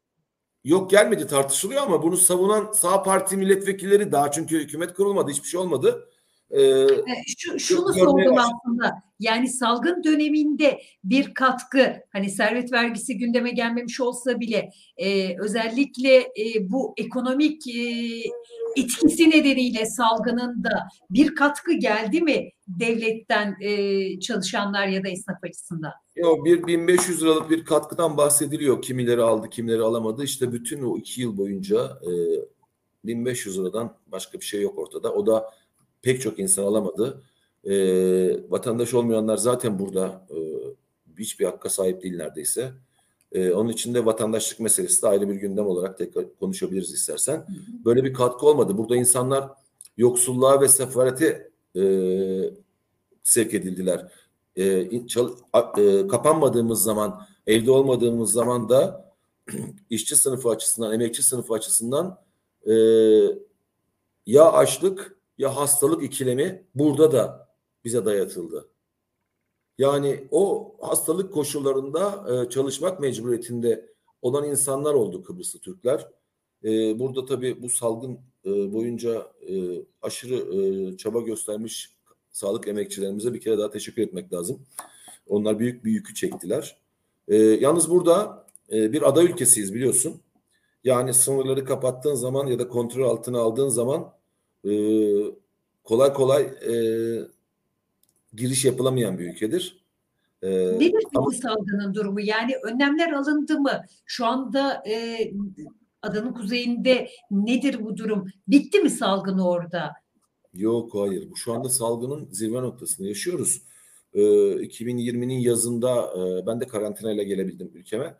Yok gelmedi tartışılıyor ama bunu savunan sağ parti milletvekilleri daha çünkü hükümet kurulmadı hiçbir şey olmadı. Ee, Şu, şunu sordum aslında. Yani salgın döneminde bir katkı hani servet vergisi gündeme gelmemiş olsa bile e, özellikle e, bu ekonomik e, etkisi nedeniyle salgının da bir katkı geldi mi devletten e, çalışanlar ya da esnaf açısından? Yok bir 1500 liralık bir katkıdan bahsediliyor. Kimileri aldı, kimileri alamadı. İşte bütün o iki yıl boyunca e, 1500 liradan başka bir şey yok ortada. O da pek çok insan alamadı. E, vatandaş olmayanlar zaten burada e, hiçbir hakka sahip değil neredeyse. E, onun için de vatandaşlık meselesi de ayrı bir gündem olarak tekrar konuşabiliriz istersen. Böyle bir katkı olmadı. Burada insanlar yoksulluğa ve sefarete e, sevk edildiler. E, çal, e, kapanmadığımız zaman, evde olmadığımız zaman da işçi sınıfı açısından, emekçi sınıfı açısından e, ya açlık ya hastalık ikilemi burada da bize dayatıldı. Yani o hastalık koşullarında e, çalışmak mecburiyetinde olan insanlar oldu Kıbrıslı Türkler. E, burada tabii bu salgın e, boyunca e, aşırı e, çaba göstermiş sağlık emekçilerimize bir kere daha teşekkür etmek lazım. Onlar büyük bir yükü çektiler. E, yalnız burada e, bir ada ülkesiyiz biliyorsun. Yani sınırları kapattığın zaman ya da kontrol altına aldığın zaman e, kolay kolay e, giriş yapılamayan bir ülkedir. Ee, Nedir ama, bu salgının durumu? Yani önlemler alındı mı? Şu anda e, adanın kuzeyinde nedir bu durum? Bitti mi salgın orada? Yok hayır. Şu anda salgının zirve noktasında yaşıyoruz. Ee, 2020'nin yazında e, ben de karantinayla gelebildim ülkeme.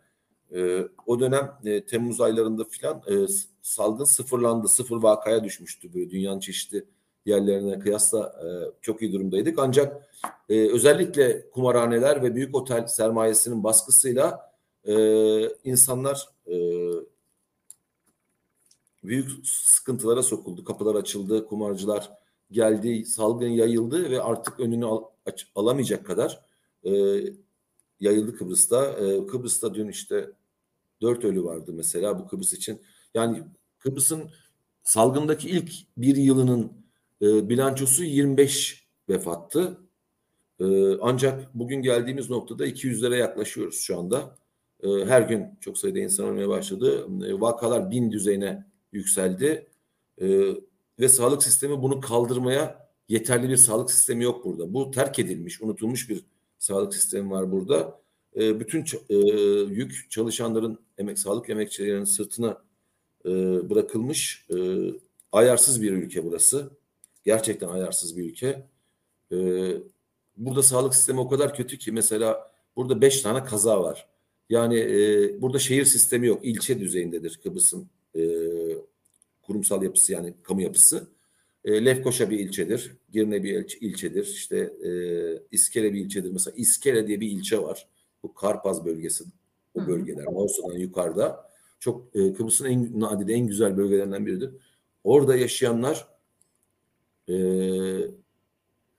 E, o dönem e, Temmuz aylarında filan e, salgın sıfırlandı. Sıfır vakaya düşmüştü böyle dünyanın çeşitli yerlerine kıyasla e, çok iyi durumdaydık. Ancak e, özellikle kumarhaneler ve büyük otel sermayesinin baskısıyla e, insanlar e, büyük sıkıntılara sokuldu. Kapılar açıldı, kumarcılar geldi, salgın yayıldı ve artık önünü al, aç, alamayacak kadar e, yayıldı Kıbrıs'ta. E, Kıbrıs'ta dün işte dört ölü vardı mesela bu Kıbrıs için. Yani Kıbrıs'ın salgındaki ilk bir yılının e, bilançosu 25 vefattı. E, ancak bugün geldiğimiz noktada 200'lere yaklaşıyoruz şu anda. E, her gün çok sayıda insan ölmeye başladı. E, vakalar bin düzeyine yükseldi. E, ve sağlık sistemi bunu kaldırmaya yeterli bir sağlık sistemi yok burada. Bu terk edilmiş, unutulmuş bir sağlık sistemi var burada. E, bütün e, yük çalışanların, emek sağlık emekçilerinin sırtına e, bırakılmış e, ayarsız bir ülke burası. Gerçekten ayarsız bir ülke. Ee, burada sağlık sistemi o kadar kötü ki mesela burada beş tane kaza var. Yani e, burada şehir sistemi yok. İlçe düzeyindedir Kıbrıs'ın e, kurumsal yapısı yani kamu yapısı. E, Lefkoşa bir ilçedir. Girne bir ilçe, ilçedir. İşte e, İskele bir ilçedir. Mesela İskele diye bir ilçe var. Bu Karpaz bölgesi. O bölgeler. Mosova'dan yukarıda. Çok e, Kıbrıs'ın en nadide en güzel bölgelerinden biridir. Orada yaşayanlar e,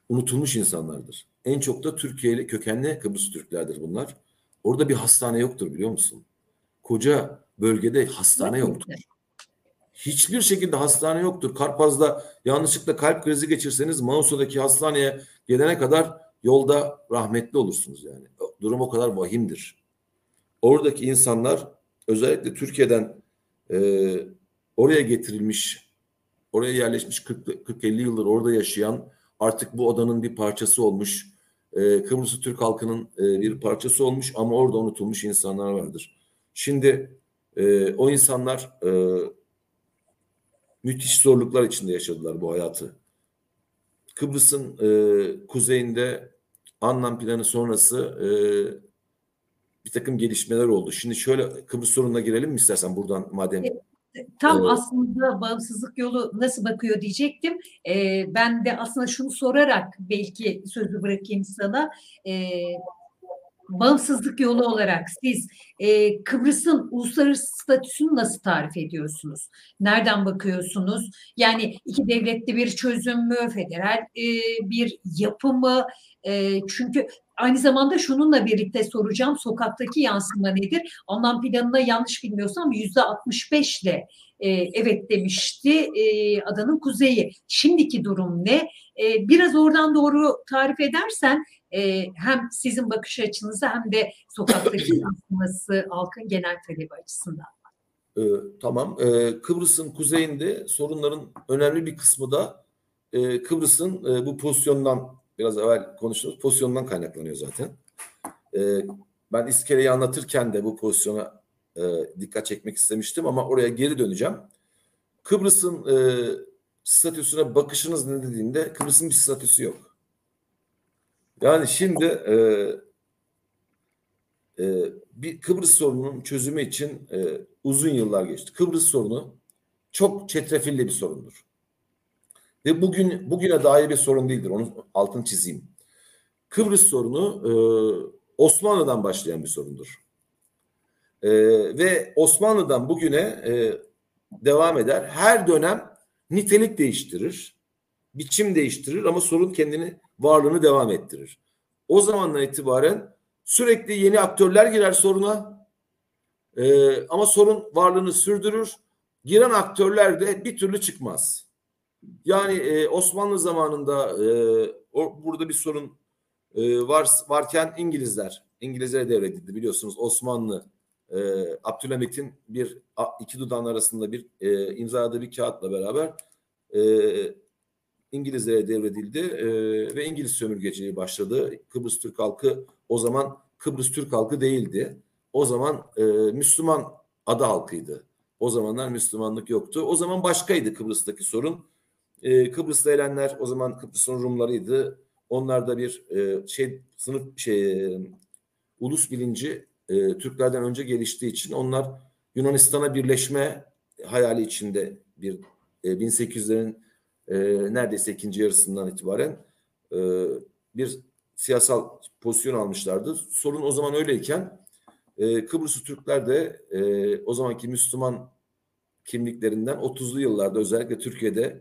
unutulmuş insanlardır. En çok da Türkiye'li kökenli Kıbrıs Türklerdir bunlar. Orada bir hastane yoktur biliyor musun? Koca bölgede hastane yoktur. Hiçbir şekilde hastane yoktur. Karpaz'da yanlışlıkla kalp krizi geçirseniz Mausa'daki hastaneye gelene kadar yolda rahmetli olursunuz yani. Durum o kadar vahimdir. Oradaki insanlar özellikle Türkiye'den e, oraya getirilmiş, oraya yerleşmiş 40-50 yıldır orada yaşayan artık bu odanın bir parçası olmuş, e, Kıbrıs Türk halkının e, bir parçası olmuş ama orada unutulmuş insanlar vardır. Şimdi e, o insanlar e, müthiş zorluklar içinde yaşadılar bu hayatı. Kıbrıs'ın kuzeyinde Anlam planı sonrası bir takım gelişmeler oldu. Şimdi şöyle Kıbrıs sorununa girelim mi istersen buradan madem Tam ee, aslında bağımsızlık yolu nasıl bakıyor diyecektim. Ee, ben de aslında şunu sorarak belki sözü bırakayım sana. Ee, bağımsızlık yolu olarak siz e, Kıbrıs'ın uluslararası statüsünü nasıl tarif ediyorsunuz? Nereden bakıyorsunuz? Yani iki devletli bir çözüm mü, federal e, bir yapı mı? E, çünkü aynı zamanda şununla birlikte soracağım sokaktaki yansıma nedir? Anlam planına yanlış bilmiyorsam yüzde 65 ile e, evet demişti e, adanın kuzeyi. Şimdiki durum ne? E, biraz oradan doğru tarif edersen e, hem sizin bakış açınızı hem de sokaktaki yansıması halkın genel talebi açısından. Ee, tamam. Ee, Kıbrıs'ın kuzeyinde sorunların önemli bir kısmı da e, Kıbrıs'ın e, bu pozisyondan biraz evvel konuştuğumuz pozisyondan kaynaklanıyor zaten. Ee, ben iskeleyi anlatırken de bu pozisyona e, dikkat çekmek istemiştim ama oraya geri döneceğim. Kıbrıs'ın e, statüsüne bakışınız ne dediğinde Kıbrıs'ın bir statüsü yok. Yani şimdi e, e, bir Kıbrıs sorununun çözümü için e, uzun yıllar geçti. Kıbrıs sorunu çok çetrefilli bir sorundur. Ve bugün bugüne dair bir sorun değildir. Onun altını çizeyim. Kıbrıs sorunu e, Osmanlı'dan başlayan bir sorundur. E, ve Osmanlı'dan bugüne e, devam eder. Her dönem nitelik değiştirir, biçim değiştirir ama sorun kendini varlığını devam ettirir. O zamandan itibaren sürekli yeni aktörler girer soruna e, ama sorun varlığını sürdürür. Giren aktörler de bir türlü çıkmaz. Yani e, Osmanlı zamanında e, o, burada bir sorun e, var varken İngilizler İngilizlere devredildi biliyorsunuz Osmanlı e, Abdülhamit'in bir iki dudağın arasında bir e, imzaladığı bir kağıtla beraber e, İngilizlere devredildi e, ve İngiliz sömürgeciliği başladı. Kıbrıs Türk halkı o zaman Kıbrıs Türk halkı değildi. O zaman e, Müslüman ada halkıydı. O zamanlar Müslümanlık yoktu. O zaman başkaydı Kıbrıs'taki sorun. E, Kıbrıs'ta elenler o zaman Kıbrıs'ın Rumlarıydı. Onlar da bir e, şey sınıf şey e, ulus bilinci e, Türklerden önce geliştiği için onlar Yunanistan'a birleşme hayali içinde bir e, 1800'lerin e, neredeyse ikinci yarısından itibaren e, bir siyasal pozisyon almışlardı. Sorun o zaman öyleyken e, Kıbrıslı Türkler de e, o zamanki Müslüman kimliklerinden 30'lu yıllarda özellikle Türkiye'de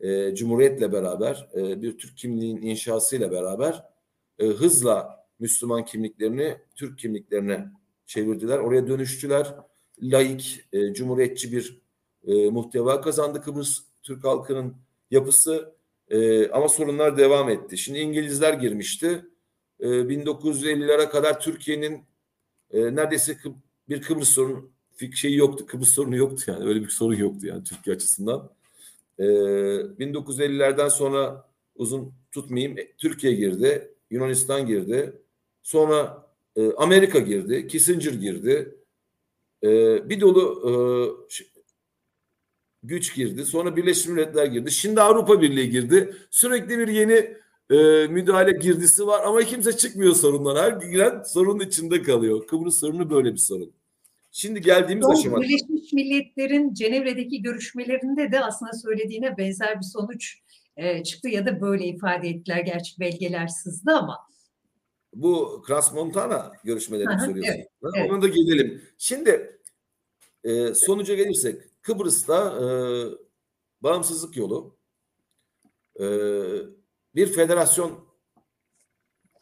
e, Cumhuriyet'le beraber e, bir Türk kimliğin inşasıyla beraber e, hızla Müslüman kimliklerini Türk kimliklerine çevirdiler. Oraya dönüştüler. Laik, e, cumhuriyetçi bir e, muhteva kazandı Kıbrıs Türk halkının yapısı. E, ama sorunlar devam etti. Şimdi İngilizler girmişti. E, 1950'lere kadar Türkiye'nin e, neredeyse Kıb bir Kıbrıs sorunu şeyi yoktu. Kıbrıs sorunu yoktu yani. Öyle bir sorun yoktu yani Türkiye açısından. E, 1950'lerden sonra uzun tutmayayım. E, Türkiye girdi. Yunanistan girdi. Sonra e, Amerika girdi, Kissinger girdi. E, bir dolu e, güç girdi. Sonra Birleşmiş Milletler girdi. Şimdi Avrupa Birliği girdi. Sürekli bir yeni e, müdahale girdisi var ama kimse çıkmıyor sorundan. Her giren sorunun içinde kalıyor. Kıbrıs sorunu böyle bir sorun. Şimdi geldiğimiz Doğru, aşama. Birleşmiş Milletler'in Cenevre'deki görüşmelerinde de aslında söylediğine benzer bir sonuç e, çıktı ya da böyle ifade ettiler. Gerçi belgeler sızdı ama bu Kras Montana görüşmelerini soruyorsun. Evet, evet. Ona da gelelim. Şimdi e, sonuca gelirsek Kıbrıs'ta e, bağımsızlık yolu e, bir federasyon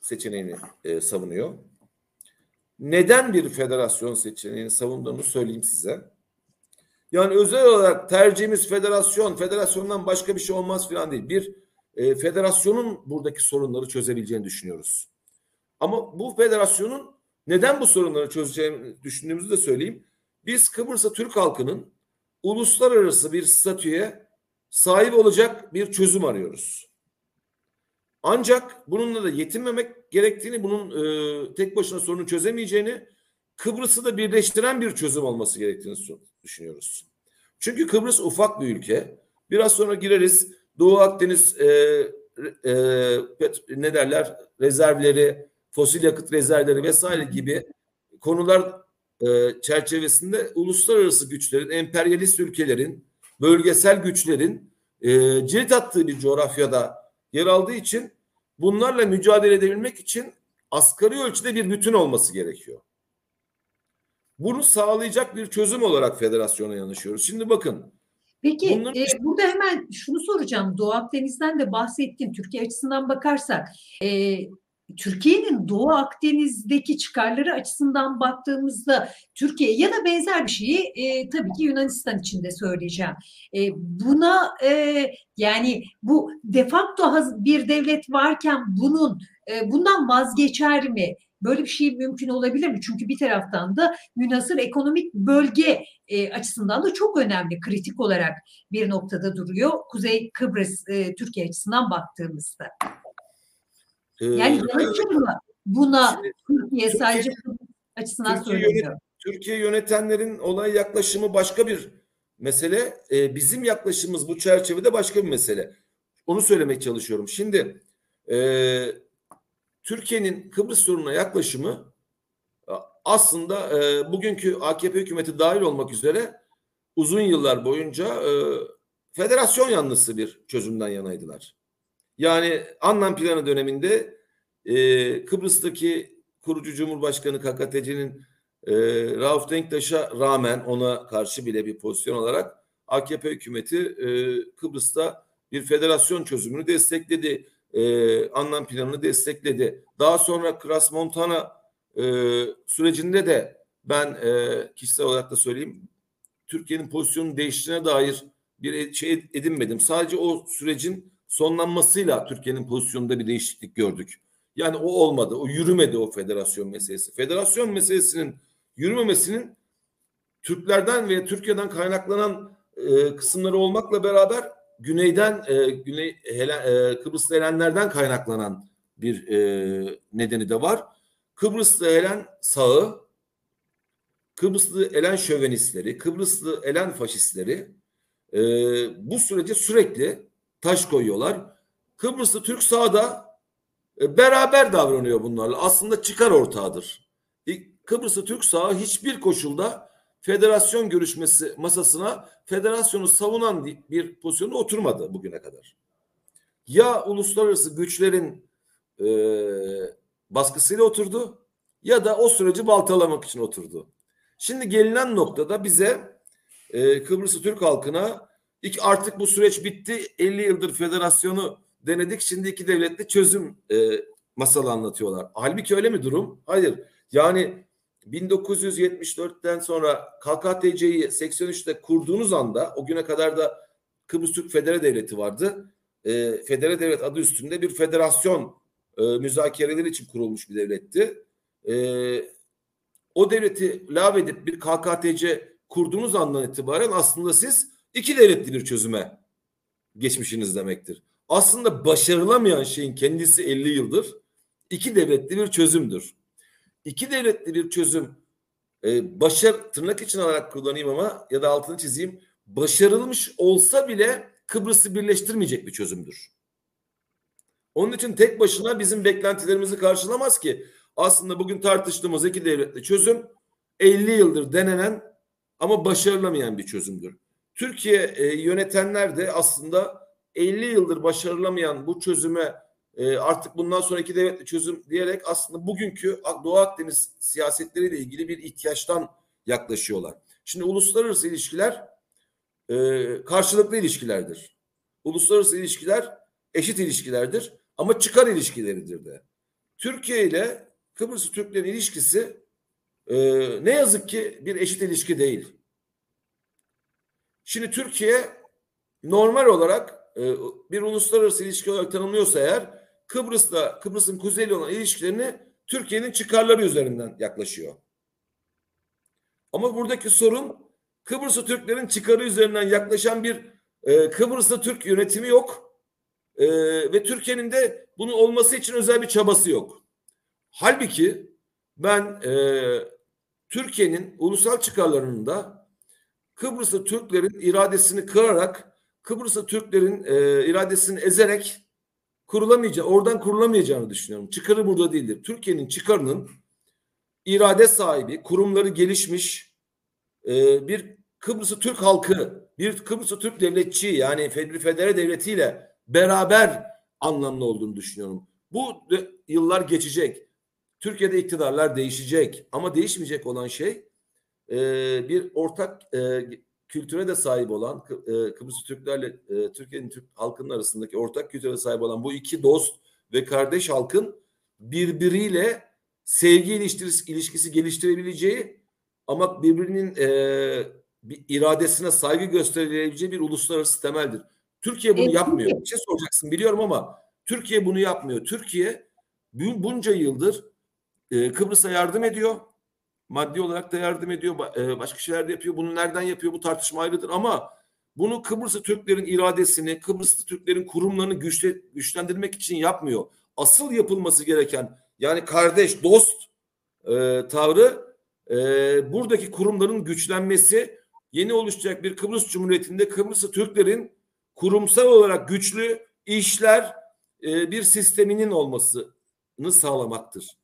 seçeneğini e, savunuyor. Neden bir federasyon seçeneğini savunduğunu söyleyeyim size. Yani özel olarak tercihimiz federasyon, federasyondan başka bir şey olmaz falan değil. Bir e, federasyonun buradaki sorunları çözebileceğini düşünüyoruz. Ama bu federasyonun neden bu sorunları çözeceğini düşündüğümüzü de söyleyeyim. Biz Kıbrıs'a Türk halkının uluslararası bir statüye sahip olacak bir çözüm arıyoruz. Ancak bununla da yetinmemek gerektiğini, bunun e, tek başına sorunu çözemeyeceğini, Kıbrıs'ı da birleştiren bir çözüm olması gerektiğini düşünüyoruz. Çünkü Kıbrıs ufak bir ülke. Biraz sonra gireriz. Doğu Akdeniz e, e, ne derler rezervleri, fosil yakıt rezervleri vesaire gibi konular e, çerçevesinde uluslararası güçlerin, emperyalist ülkelerin, bölgesel güçlerin e, cirit attığı bir coğrafyada yer aldığı için bunlarla mücadele edebilmek için asgari ölçüde bir bütün olması gerekiyor. Bunu sağlayacak bir çözüm olarak federasyona yanaşıyoruz. Şimdi bakın. Peki Bunların... e, burada hemen şunu soracağım. Doğu Akdeniz'den de bahsettin. Türkiye açısından bakarsak e, Türkiye'nin Doğu Akdeniz'deki çıkarları açısından baktığımızda Türkiye ya da benzer bir şeyi e, tabii ki Yunanistan için de söyleyeceğim. E, buna e, yani bu defakto bir devlet varken bunun e, bundan vazgeçer mi? Böyle bir şey mümkün olabilir mi? Çünkü bir taraftan da münhasır ekonomik bölge e, açısından da çok önemli, kritik olarak bir noktada duruyor. Kuzey Kıbrıs e, Türkiye açısından baktığımızda. Ee, yani yanaşır mı buna Türkiye sadece açısından söylüyor? Türkiye yönetenlerin olay yaklaşımı başka bir mesele. Ee, bizim yaklaşımımız bu çerçevede başka bir mesele. Onu söylemeye çalışıyorum. Şimdi e, Türkiye'nin Kıbrıs sorununa yaklaşımı aslında e, bugünkü AKP hükümeti dahil olmak üzere uzun yıllar boyunca e, federasyon yanlısı bir çözümden yanaydılar. Yani anlam planı döneminde e, Kıbrıs'taki kurucu Cumhurbaşkanı KKTC'nin e, Rauf Denktaş'a rağmen ona karşı bile bir pozisyon olarak AKP hükümeti e, Kıbrıs'ta bir federasyon çözümünü destekledi. E, anlam planını destekledi. Daha sonra Kras Montana e, sürecinde de ben e, kişisel olarak da söyleyeyim Türkiye'nin pozisyonunu değiştiğine dair bir şey edinmedim. Sadece o sürecin sonlanmasıyla Türkiye'nin pozisyonunda bir değişiklik gördük. Yani o olmadı. O yürümedi o federasyon meselesi. Federasyon meselesinin yürümemesinin Türklerden ve Türkiye'den kaynaklanan e, kısımları olmakla beraber güneyden e, güney Helen, e, Kıbrıslı Helenlerden kaynaklanan bir e, nedeni de var. Kıbrıslı Helen sağı, Kıbrıslı Elen şövenistleri, Kıbrıslı Elen faşistleri e, bu sürece sürekli taş koyuyorlar. Kıbrıslı Türk sağda e, beraber davranıyor bunlarla. Aslında çıkar ortağıdır. Kıbrıslı Türk sağı hiçbir koşulda federasyon görüşmesi masasına federasyonu savunan bir pozisyonda oturmadı bugüne kadar. Ya uluslararası güçlerin e, baskısıyla oturdu ya da o süreci baltalamak için oturdu. Şimdi gelinen noktada bize e, Kıbrıs'ı Türk halkına İlk artık bu süreç bitti. 50 yıldır federasyonu denedik. Şimdi iki devletli çözüm e, masalı anlatıyorlar. Halbuki öyle mi durum? Hayır. Yani 1974'ten sonra KKTC'yi 83'te kurduğunuz anda o güne kadar da Kıbrıs Türk Federe Devleti vardı. E, Federe Devlet adı üstünde bir federasyon e, müzakereleri için kurulmuş bir devletti. E, o devleti lağvedip bir KKTC kurduğunuz andan itibaren aslında siz iki devletli bir çözüme geçmişiniz demektir. Aslında başarılamayan şeyin kendisi 50 yıldır iki devletli bir çözümdür. İki devletli bir çözüm e, başar tırnak için olarak kullanayım ama ya da altını çizeyim başarılmış olsa bile Kıbrıs'ı birleştirmeyecek bir çözümdür. Onun için tek başına bizim beklentilerimizi karşılamaz ki. Aslında bugün tartıştığımız iki devletli çözüm 50 yıldır denenen ama başarılamayan bir çözümdür. Türkiye e, yönetenler de aslında 50 yıldır başarılamayan bu çözüme e, artık bundan sonraki devletli çözüm diyerek aslında bugünkü Doğu Akdeniz siyasetleriyle ilgili bir ihtiyaçtan yaklaşıyorlar. Şimdi uluslararası ilişkiler e, karşılıklı ilişkilerdir. Uluslararası ilişkiler eşit ilişkilerdir ama çıkar ilişkileridir de. Türkiye ile Kıbrıs Türklerin ilişkisi e, ne yazık ki bir eşit ilişki değil. Şimdi Türkiye normal olarak e, bir uluslararası ilişki olarak tanımlıyorsa eğer Kıbrıs'ta Kıbrıs'ın kuzeyle olan ilişkilerini Türkiye'nin çıkarları üzerinden yaklaşıyor. Ama buradaki sorun Kıbrıs'ı Türklerin çıkarı üzerinden yaklaşan bir e, Kıbrıs'ta Türk yönetimi yok. E, ve Türkiye'nin de bunu olması için özel bir çabası yok. Halbuki ben e, Türkiye'nin ulusal çıkarlarının da Kıbrıs'ta Türklerin iradesini kırarak Kıbrıs'ta Türklerin e, iradesini ezerek kurulamayacağı, oradan kurulamayacağını düşünüyorum. Çıkarı burada değildir. Türkiye'nin çıkarının irade sahibi, kurumları gelişmiş e, bir Kıbrıs'ı Türk halkı, bir Kıbrıs'ı Türk devletçi yani Fedri Federe devletiyle beraber anlamlı olduğunu düşünüyorum. Bu yıllar geçecek. Türkiye'de iktidarlar değişecek ama değişmeyecek olan şey e, bir ortak e, kültüre de sahip olan e, Kıbrıs Türklerle e, Türkiye'nin Türk halkının arasındaki ortak kültüre sahip olan bu iki dost ve kardeş halkın birbiriyle sevgi ilişkisi, ilişkisi geliştirebileceği ama birbirinin e, bir iradesine saygı gösterebileceği bir uluslararası temeldir. Türkiye bunu yapmıyor. Bir şey soracaksın biliyorum ama Türkiye bunu yapmıyor. Türkiye bunca yıldır e, Kıbrıs'a yardım ediyor. Maddi olarak da yardım ediyor. E, başka şeyler de yapıyor. Bunu nereden yapıyor? Bu tartışma ayrıdır ama bunu Kıbrıs'ı Türklerin iradesini, Kıbrıs'ta Türklerin kurumlarını güçle, güçlendirmek için yapmıyor. Asıl yapılması gereken yani kardeş, dost e, tavrı e, buradaki kurumların güçlenmesi, yeni oluşacak bir Kıbrıs Cumhuriyeti'nde Kıbrıs'ı Türklerin kurumsal olarak güçlü işler e, bir sisteminin olmasını sağlamaktır.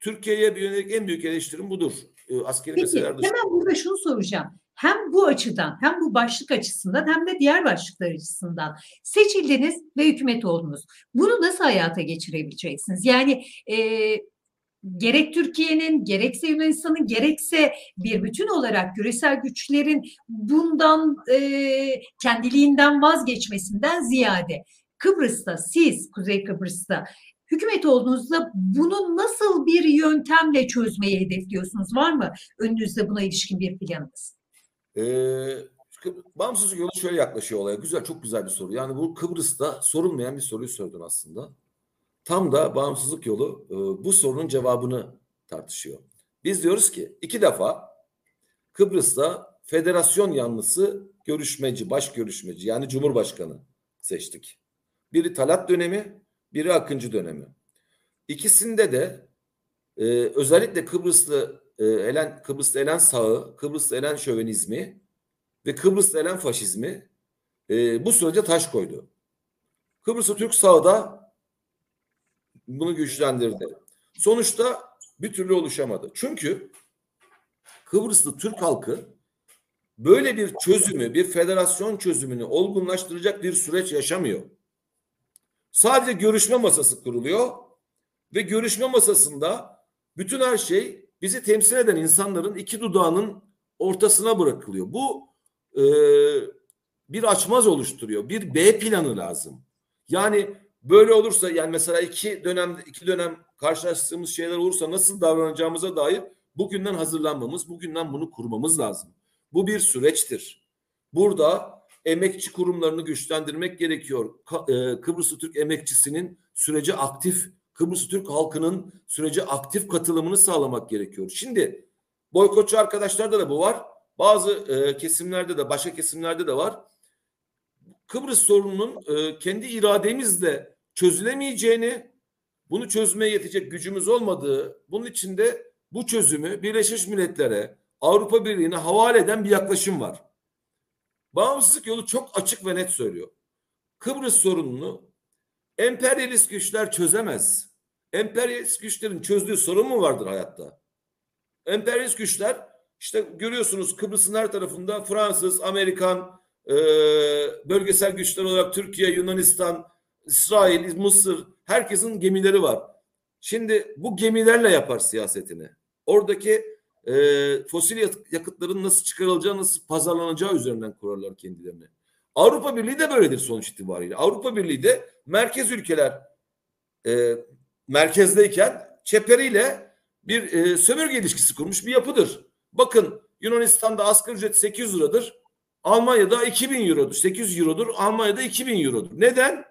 Türkiye'ye yönelik en büyük eleştirim budur. E, askeri Peki, meseleler dışında. Hemen burada şunu soracağım. Hem bu açıdan hem bu başlık açısından hem de diğer başlıklar açısından seçildiniz ve hükümet oldunuz. Bunu nasıl hayata geçirebileceksiniz? Yani e, gerek Türkiye'nin gerekse Yunanistan'ın gerekse bir bütün olarak küresel güçlerin bundan e, kendiliğinden vazgeçmesinden ziyade Kıbrıs'ta siz Kuzey Kıbrıs'ta hükümet olduğunuzda bunu nasıl bir yöntemle çözmeyi hedefliyorsunuz? Var mı önünüzde buna ilişkin bir planınız? Ee, bağımsızlık yolu şöyle yaklaşıyor olaya. Güzel, çok güzel bir soru. Yani bu Kıbrıs'ta sorulmayan bir soruyu sordun aslında. Tam da bağımsızlık yolu e, bu sorunun cevabını tartışıyor. Biz diyoruz ki iki defa Kıbrıs'ta federasyon yanlısı görüşmeci, baş görüşmeci yani cumhurbaşkanı seçtik. Biri Talat dönemi, biri Akıncı dönemi. İkisinde de e, özellikle Kıbrıslı e, Elen Kıbrıslı Elen sağı, Kıbrıslı Elen şövenizmi ve Kıbrıslı Elen faşizmi e, bu sürece taş koydu. Kıbrıslı Türk sağı da bunu güçlendirdi. Sonuçta bir türlü oluşamadı. Çünkü Kıbrıslı Türk halkı böyle bir çözümü, bir federasyon çözümünü olgunlaştıracak bir süreç yaşamıyor. Sadece görüşme masası kuruluyor ve görüşme masasında bütün her şey bizi temsil eden insanların iki dudağının ortasına bırakılıyor. Bu e, bir açmaz oluşturuyor. Bir B planı lazım. Yani böyle olursa yani mesela iki dönem iki dönem karşılaştığımız şeyler olursa nasıl davranacağımıza dair bugünden hazırlanmamız, bugünden bunu kurmamız lazım. Bu bir süreçtir. Burada emekçi kurumlarını güçlendirmek gerekiyor. E, Kıbrıs Türk emekçisinin sürece aktif, Kıbrıs Türk halkının sürece aktif katılımını sağlamak gerekiyor. Şimdi boykotçu arkadaşlarda da bu var. Bazı e, kesimlerde de, başka kesimlerde de var. Kıbrıs sorununun e, kendi irademizle çözülemeyeceğini, bunu çözmeye yetecek gücümüz olmadığı, bunun için de bu çözümü Birleşmiş Milletler'e, Avrupa Birliği'ne havale eden bir yaklaşım var. Bağımsızlık yolu çok açık ve net söylüyor. Kıbrıs sorununu emperyalist güçler çözemez. Emperyalist güçlerin çözdüğü sorun mu vardır hayatta? Emperyalist güçler işte görüyorsunuz Kıbrıs'ın her tarafında Fransız, Amerikan, e, bölgesel güçler olarak Türkiye, Yunanistan, İsrail, Mısır herkesin gemileri var. Şimdi bu gemilerle yapar siyasetini. Oradaki e, fosil yakıtların nasıl çıkarılacağı, nasıl pazarlanacağı üzerinden kurarlar kendilerini. Avrupa Birliği de böyledir sonuç itibariyle. Avrupa Birliği de merkez ülkeler e, merkezdeyken çeperiyle bir e, sömürge ilişkisi kurmuş bir yapıdır. Bakın Yunanistan'da asgari ücret 800 liradır. Almanya'da 2000 eurodur, 800 eurodur, Almanya'da 2000 eurodur. Neden?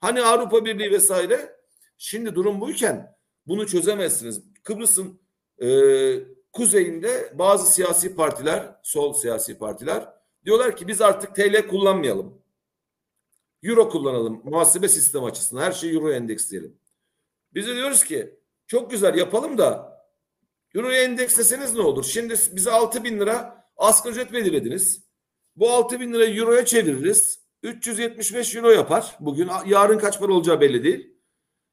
Hani Avrupa Birliği vesaire. Şimdi durum buyken bunu çözemezsiniz. Kıbrıs'ın e, kuzeyinde bazı siyasi partiler, sol siyasi partiler diyorlar ki biz artık TL kullanmayalım. Euro kullanalım muhasebe sistemi açısından. Her şeyi Euro endeksleyelim. Biz de diyoruz ki çok güzel yapalım da Euro'ya endeksleseniz ne olur? Şimdi bize 6 bin lira asgari ücret belirlediniz. Bu 6 bin lirayı Euro'ya çeviririz. 375 Euro yapar. Bugün yarın kaç para olacağı belli değil.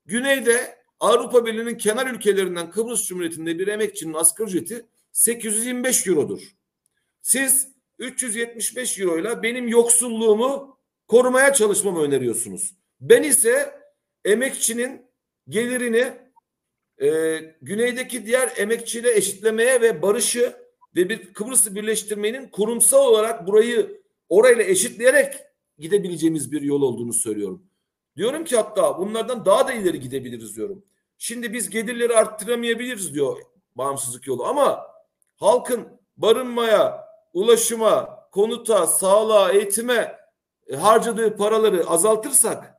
Güneyde Avrupa Birliği'nin kenar ülkelerinden Kıbrıs Cumhuriyeti'nde bir emekçinin asgari ücreti 825 Euro'dur. Siz 375 Euro benim yoksulluğumu korumaya çalışmamı öneriyorsunuz. Ben ise emekçinin gelirini e, güneydeki diğer emekçiyle eşitlemeye ve barışı ve bir Kıbrıs'ı birleştirmenin kurumsal olarak burayı orayla eşitleyerek gidebileceğimiz bir yol olduğunu söylüyorum. Diyorum ki hatta bunlardan daha da ileri gidebiliriz diyorum. Şimdi biz gelirleri arttıramayabiliriz diyor bağımsızlık yolu ama halkın barınmaya, ulaşıma, konuta, sağlığa, eğitime e, harcadığı paraları azaltırsak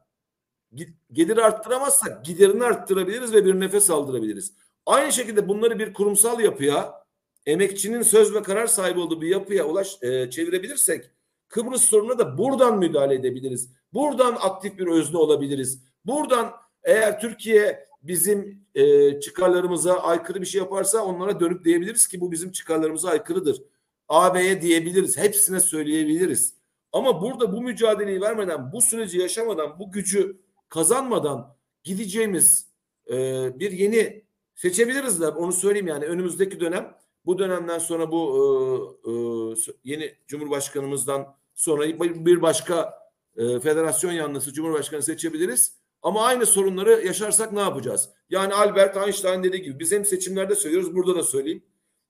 gelir arttıramazsak giderini arttırabiliriz ve bir nefes aldırabiliriz. Aynı şekilde bunları bir kurumsal yapıya emekçinin söz ve karar sahibi olduğu bir yapıya ulaş e, çevirebilirsek Kıbrıs sorununa da buradan müdahale edebiliriz. Buradan aktif bir özne olabiliriz. Buradan eğer Türkiye bizim e, çıkarlarımıza aykırı bir şey yaparsa onlara dönüp diyebiliriz ki bu bizim çıkarlarımıza aykırıdır. AB'ye diyebiliriz. Hepsine söyleyebiliriz. Ama burada bu mücadeleyi vermeden, bu süreci yaşamadan, bu gücü kazanmadan gideceğimiz e, bir yeni seçebiliriz de onu söyleyeyim yani önümüzdeki dönem bu dönemden sonra bu e, e, yeni Cumhurbaşkanımızdan sonra bir başka e, federasyon yanlısı Cumhurbaşkanı seçebiliriz. Ama aynı sorunları yaşarsak ne yapacağız? Yani Albert Einstein dediği gibi biz hem seçimlerde söylüyoruz burada da söyleyeyim.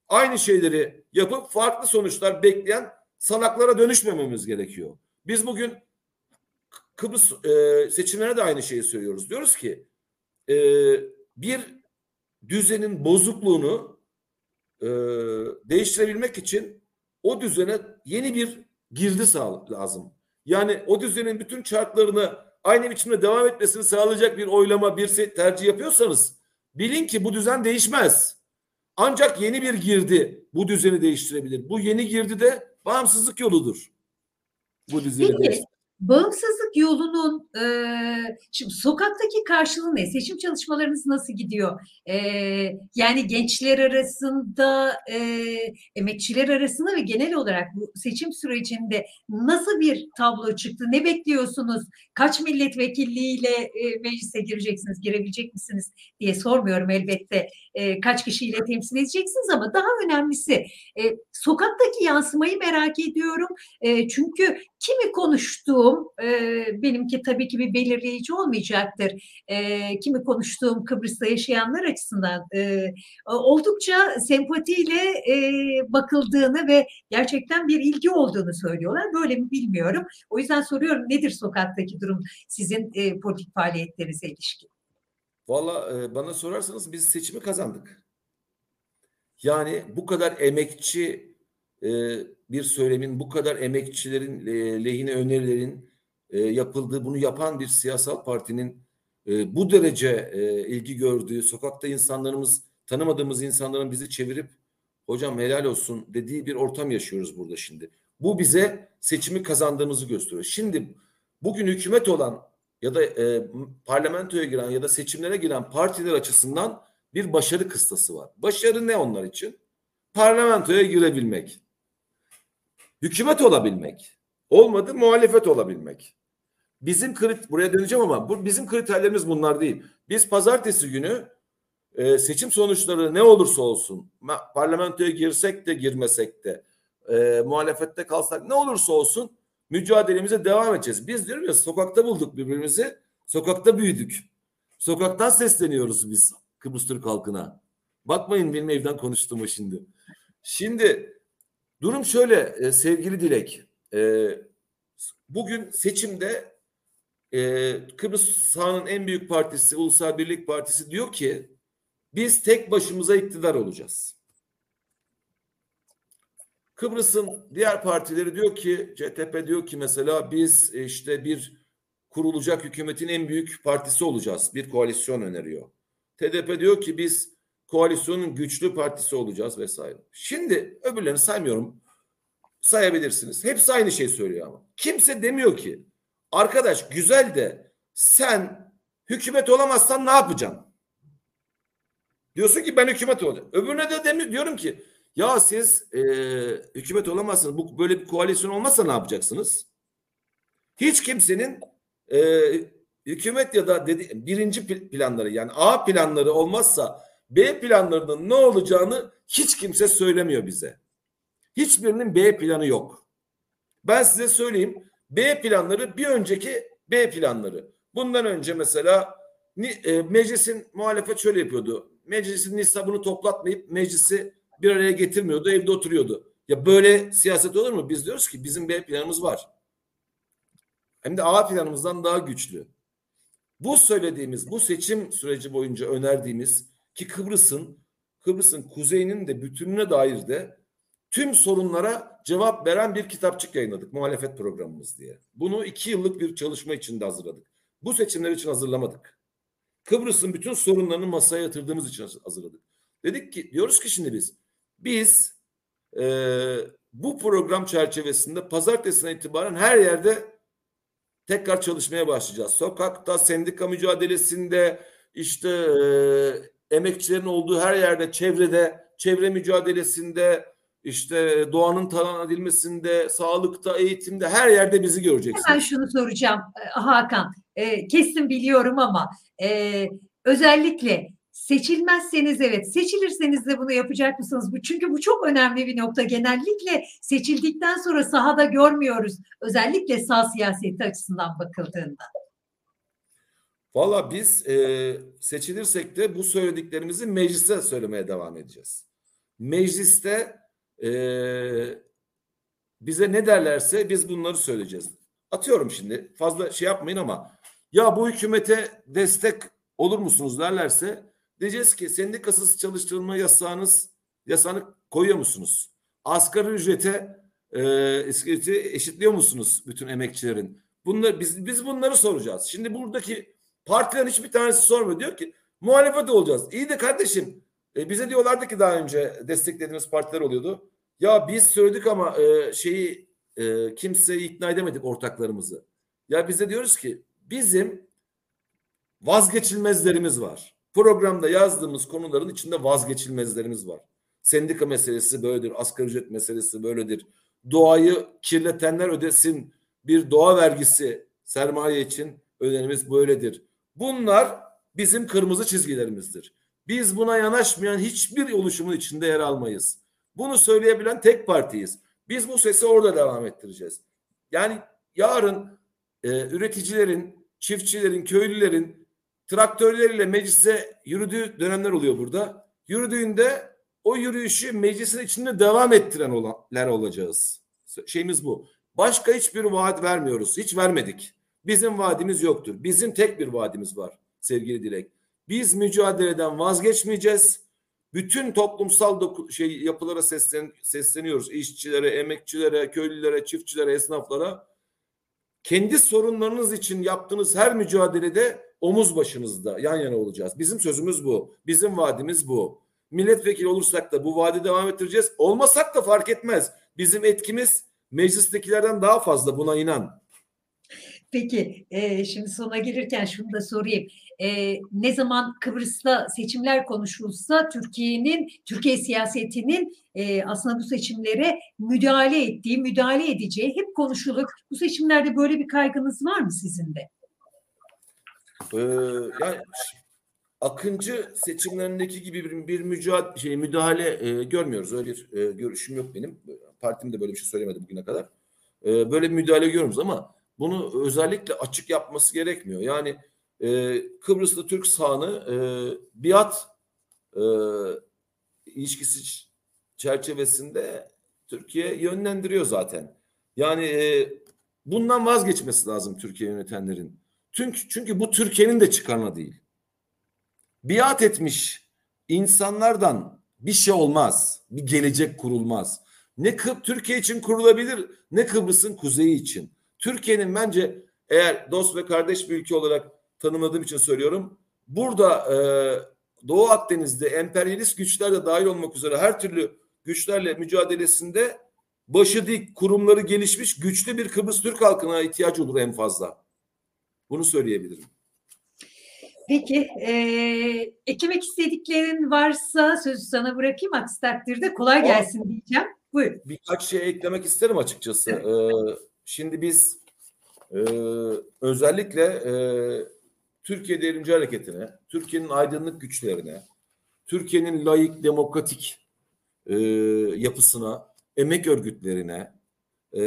Aynı şeyleri yapıp farklı sonuçlar bekleyen salaklara dönüşmememiz gerekiyor. Biz bugün Kıbrıs e, seçimlerine de aynı şeyi söylüyoruz. Diyoruz ki e, bir düzenin bozukluğunu e, değiştirebilmek için o düzene yeni bir girdi lazım. Yani o düzenin bütün çarklarını aynı biçimde devam etmesini sağlayacak bir oylama, bir tercih yapıyorsanız bilin ki bu düzen değişmez. Ancak yeni bir girdi bu düzeni değiştirebilir. Bu yeni girdi de bağımsızlık yoludur. Bu düzeni değiştirebilir. Bağımsızlık yolunun e, şimdi sokaktaki karşılığı ne? Seçim çalışmalarınız nasıl gidiyor? E, yani gençler arasında, e, emekçiler arasında ve genel olarak bu seçim sürecinde nasıl bir tablo çıktı? Ne bekliyorsunuz? Kaç milletvekilliğiyle e, meclise gireceksiniz, girebilecek misiniz diye sormuyorum elbette. E, kaç kişiyle temsil edeceksiniz ama daha önemlisi e, sokaktaki yansımayı merak ediyorum. E, çünkü kimi konuştuğum, e, benimki tabii ki bir belirleyici olmayacaktır. E, kimi konuştuğum Kıbrıs'ta yaşayanlar açısından e, oldukça sempatiyle e, bakıldığını ve gerçekten bir ilgi olduğunu söylüyorlar. Böyle mi bilmiyorum. O yüzden soruyorum nedir sokaktaki durum sizin e, politik faaliyetlerinize ilişkin? Valla e, bana sorarsanız biz seçimi kazandık. Yani bu kadar emekçi e, bir söylemin, bu kadar emekçilerin e, lehine önerilerin e, yapıldığı, bunu yapan bir siyasal partinin e, bu derece e, ilgi gördüğü, sokakta insanlarımız, tanımadığımız insanların bizi çevirip hocam helal olsun dediği bir ortam yaşıyoruz burada şimdi. Bu bize seçimi kazandığımızı gösteriyor. Şimdi bugün hükümet olan ya da e, parlamentoya giren ya da seçimlere giren partiler açısından bir başarı kıstası var. Başarı ne onlar için? Parlamentoya girebilmek. Hükümet olabilmek. Olmadı muhalefet olabilmek. Bizim krit buraya döneceğim ama bu bizim kriterlerimiz bunlar değil. Biz pazartesi günü e, seçim sonuçları ne olursa olsun parlamentoya girsek de girmesek de e, muhalefette kalsak ne olursa olsun mücadelemize devam edeceğiz. Biz diyorum ya sokakta bulduk birbirimizi, sokakta büyüdük. Sokaktan sesleniyoruz biz Kıbrıs Türk halkına. Bakmayın benim evden konuştuğuma şimdi. Şimdi durum şöyle e, sevgili Dilek. E, bugün seçimde e, Kıbrıs sahanın en büyük partisi Ulusal Birlik Partisi diyor ki biz tek başımıza iktidar olacağız. Kıbrıs'ın diğer partileri diyor ki CTP diyor ki mesela biz işte bir kurulacak hükümetin en büyük partisi olacağız. Bir koalisyon öneriyor. TDP diyor ki biz koalisyonun güçlü partisi olacağız vesaire. Şimdi öbürlerini saymıyorum. Sayabilirsiniz. Hepsi aynı şey söylüyor ama. Kimse demiyor ki arkadaş güzel de sen hükümet olamazsan ne yapacaksın? Diyorsun ki ben hükümet olacağım. Öbürüne de demi diyorum ki ya siz e, hükümet olamazsınız. Bu böyle bir koalisyon olmazsa ne yapacaksınız? Hiç kimsenin e, hükümet ya da dedi, birinci planları yani A planları olmazsa B planlarının ne olacağını hiç kimse söylemiyor bize. Hiçbirinin B planı yok. Ben size söyleyeyim. B planları bir önceki B planları. Bundan önce mesela e, meclisin muhalefet şöyle yapıyordu. Meclisin nisabını toplatmayıp meclisi bir araya getirmiyordu, evde oturuyordu. Ya böyle siyaset olur mu? Biz diyoruz ki bizim B planımız var. Hem de A planımızdan daha güçlü. Bu söylediğimiz, bu seçim süreci boyunca önerdiğimiz ki Kıbrıs'ın Kıbrıs'ın kuzeyinin de bütününe dair de tüm sorunlara cevap veren bir kitapçık yayınladık muhalefet programımız diye. Bunu iki yıllık bir çalışma içinde hazırladık. Bu seçimler için hazırlamadık. Kıbrıs'ın bütün sorunlarını masaya yatırdığımız için hazırladık. Dedik ki diyoruz ki şimdi biz biz e, bu program çerçevesinde pazartesine itibaren her yerde tekrar çalışmaya başlayacağız. Sokakta, sendika mücadelesinde, işte e, emekçilerin olduğu her yerde, çevrede, çevre mücadelesinde, işte doğanın talan edilmesinde, sağlıkta, eğitimde her yerde bizi göreceksiniz. Hemen şunu soracağım e, Hakan. E, kesin biliyorum ama e, özellikle Seçilmezseniz evet, seçilirseniz de bunu yapacak mısınız? Bu çünkü bu çok önemli bir nokta. Genellikle seçildikten sonra sahada görmüyoruz. Özellikle sağ siyaseti açısından bakıldığında. Valla biz e, seçilirsek de bu söylediklerimizi mecliste söylemeye devam edeceğiz. Mecliste e, bize ne derlerse biz bunları söyleyeceğiz. Atıyorum şimdi fazla şey yapmayın ama ya bu hükümete destek olur musunuz derlerse Diyeceğiz ki sendikasız çalıştırılma yasağınız yasağını koyuyor musunuz? Asgari ücrete e, eşitliyor musunuz bütün emekçilerin? Bunlar biz biz bunları soracağız. Şimdi buradaki partilerin hiçbir tanesi sormuyor. Diyor ki muhalefet olacağız. İyi de kardeşim e, bize diyorlardı ki daha önce desteklediğimiz partiler oluyordu. Ya biz söyledik ama e, şeyi e, kimseyi ikna edemedik ortaklarımızı. Ya bize diyoruz ki bizim vazgeçilmezlerimiz var. Programda yazdığımız konuların içinde vazgeçilmezlerimiz var. Sendika meselesi böyledir, asgari ücret meselesi böyledir. Doğayı kirletenler ödesin bir doğa vergisi sermaye için ödenimiz böyledir. Bunlar bizim kırmızı çizgilerimizdir. Biz buna yanaşmayan hiçbir oluşumun içinde yer almayız. Bunu söyleyebilen tek partiyiz. Biz bu sesi orada devam ettireceğiz. Yani yarın e, üreticilerin, çiftçilerin, köylülerin traktörleriyle meclise yürüdüğü dönemler oluyor burada. Yürüdüğünde o yürüyüşü meclisin içinde devam ettirenler olacağız. Şeyimiz bu. Başka hiçbir vaat vermiyoruz. Hiç vermedik. Bizim vaadimiz yoktur. Bizim tek bir vaadimiz var sevgili Dilek. Biz mücadeleden vazgeçmeyeceğiz. Bütün toplumsal şey yapılara seslen sesleniyoruz. İşçilere, emekçilere, köylülere, çiftçilere, esnaflara. Kendi sorunlarınız için yaptığınız her mücadelede omuz başınızda yan yana olacağız. Bizim sözümüz bu. Bizim vaadimiz bu. Milletvekili olursak da bu vaadi devam ettireceğiz. Olmasak da fark etmez. Bizim etkimiz meclistekilerden daha fazla buna inan. Peki e, şimdi sona gelirken şunu da sorayım. E, ne zaman Kıbrıs'ta seçimler konuşulsa Türkiye'nin, Türkiye siyasetinin e, aslında bu seçimlere müdahale ettiği, müdahale edeceği hep konuşulur. Bu seçimlerde böyle bir kaygınız var mı sizin de? Ee, yani Akıncı seçimlerindeki gibi bir, bir mücadele, şey, müdahale e, görmüyoruz. Öyle bir e, görüşüm yok benim. Partim de böyle bir şey söylemedi bugüne kadar. E, böyle bir müdahale görüyoruz ama bunu özellikle açık yapması gerekmiyor. Yani e, Kıbrıs'ta Türk sahanı e, biat e, ilişkisi çerçevesinde Türkiye yönlendiriyor zaten. Yani e, bundan vazgeçmesi lazım Türkiye yönetenlerin. Çünkü, çünkü bu Türkiye'nin de çıkarına değil. Biat etmiş insanlardan bir şey olmaz. Bir gelecek kurulmaz. ne Kıbrıs Türkiye için kurulabilir ne Kıbrıs'ın kuzeyi için. Türkiye'nin bence eğer dost ve kardeş bir ülke olarak tanımladığım için söylüyorum. Burada e, Doğu Akdeniz'de emperyalist güçler de dahil olmak üzere her türlü güçlerle mücadelesinde başı dik, kurumları gelişmiş, güçlü bir Kıbrıs Türk halkına ihtiyacı olur en fazla. Bunu söyleyebilirim. Peki, e, eklemek istediklerin varsa sözü sana bırakayım. Aksi takdirde kolay gelsin diyeceğim. Buyur. Birkaç şey eklemek isterim açıkçası. Evet. Ee, şimdi biz e, özellikle e, Türkiye Devrimci Hareketi'ne, Türkiye'nin aydınlık güçlerine, Türkiye'nin layık, demokratik e, yapısına, emek örgütlerine, e,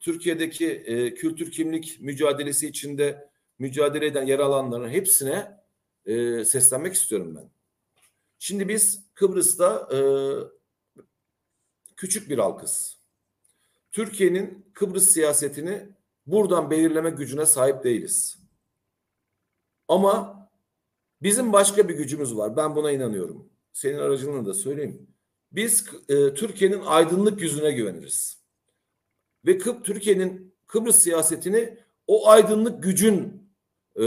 Türkiye'deki e, kültür kimlik mücadelesi içinde mücadele eden yer alanların hepsine e, seslenmek istiyorum ben. Şimdi biz Kıbrıs'ta e, küçük bir halkız. Türkiye'nin Kıbrıs siyasetini buradan belirleme gücüne sahip değiliz. Ama bizim başka bir gücümüz var. Ben buna inanıyorum. Senin aracılığını da söyleyeyim. Biz e, Türkiye'nin aydınlık yüzüne güveniriz. Ve Kıp Türkiye'nin Kıbrıs siyasetini o aydınlık gücün e,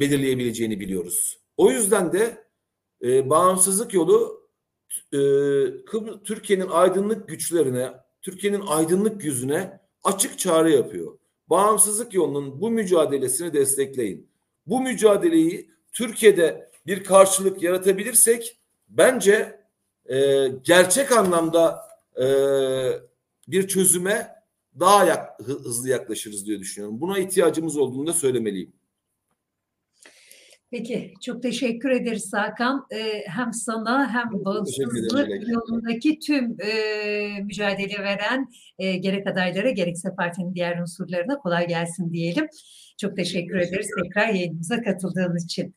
belirleyebileceğini biliyoruz. O yüzden de e, bağımsızlık yolu e, Türkiye'nin aydınlık güçlerine, Türkiye'nin aydınlık yüzüne açık çağrı yapıyor. Bağımsızlık yolunun bu mücadelesini destekleyin. Bu mücadeleyi Türkiye'de bir karşılık yaratabilirsek bence e, gerçek anlamda e, bir çözüme daha yak, hızlı yaklaşırız diye düşünüyorum. Buna ihtiyacımız olduğunu da söylemeliyim. Peki çok teşekkür ederiz Hakan. Ee, hem sana hem bağımsızlık yolundaki tüm e, mücadele veren e, gerek adaylara gerekse partinin diğer unsurlarına kolay gelsin diyelim. Çok teşekkür ederiz tekrar yayınımıza katıldığın için.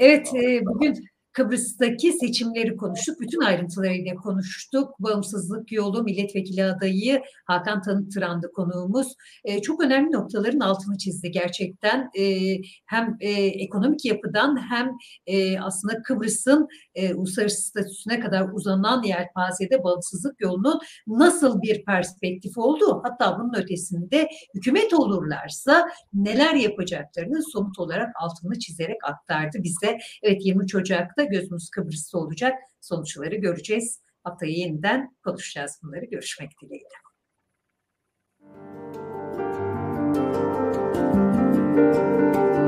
Evet e, bugün Kıbrıs'taki seçimleri konuştuk. Bütün ayrıntılarıyla konuştuk. Bağımsızlık yolu milletvekili adayı Hakan Tanıtıran'dı konuğumuz. E, çok önemli noktaların altını çizdi gerçekten. E, hem e, ekonomik yapıdan hem e, aslında Kıbrıs'ın e, uluslararası statüsüne kadar uzanan yelpazede bağımsızlık yolunun nasıl bir perspektif olduğu hatta bunun ötesinde hükümet olurlarsa neler yapacaklarını somut olarak altını çizerek aktardı bize. Evet 23 Ocak'ta hafta gözümüz Kıbrıs'ta olacak. Sonuçları göreceğiz. Haftaya yeniden konuşacağız bunları. Görüşmek dileğiyle. Müzik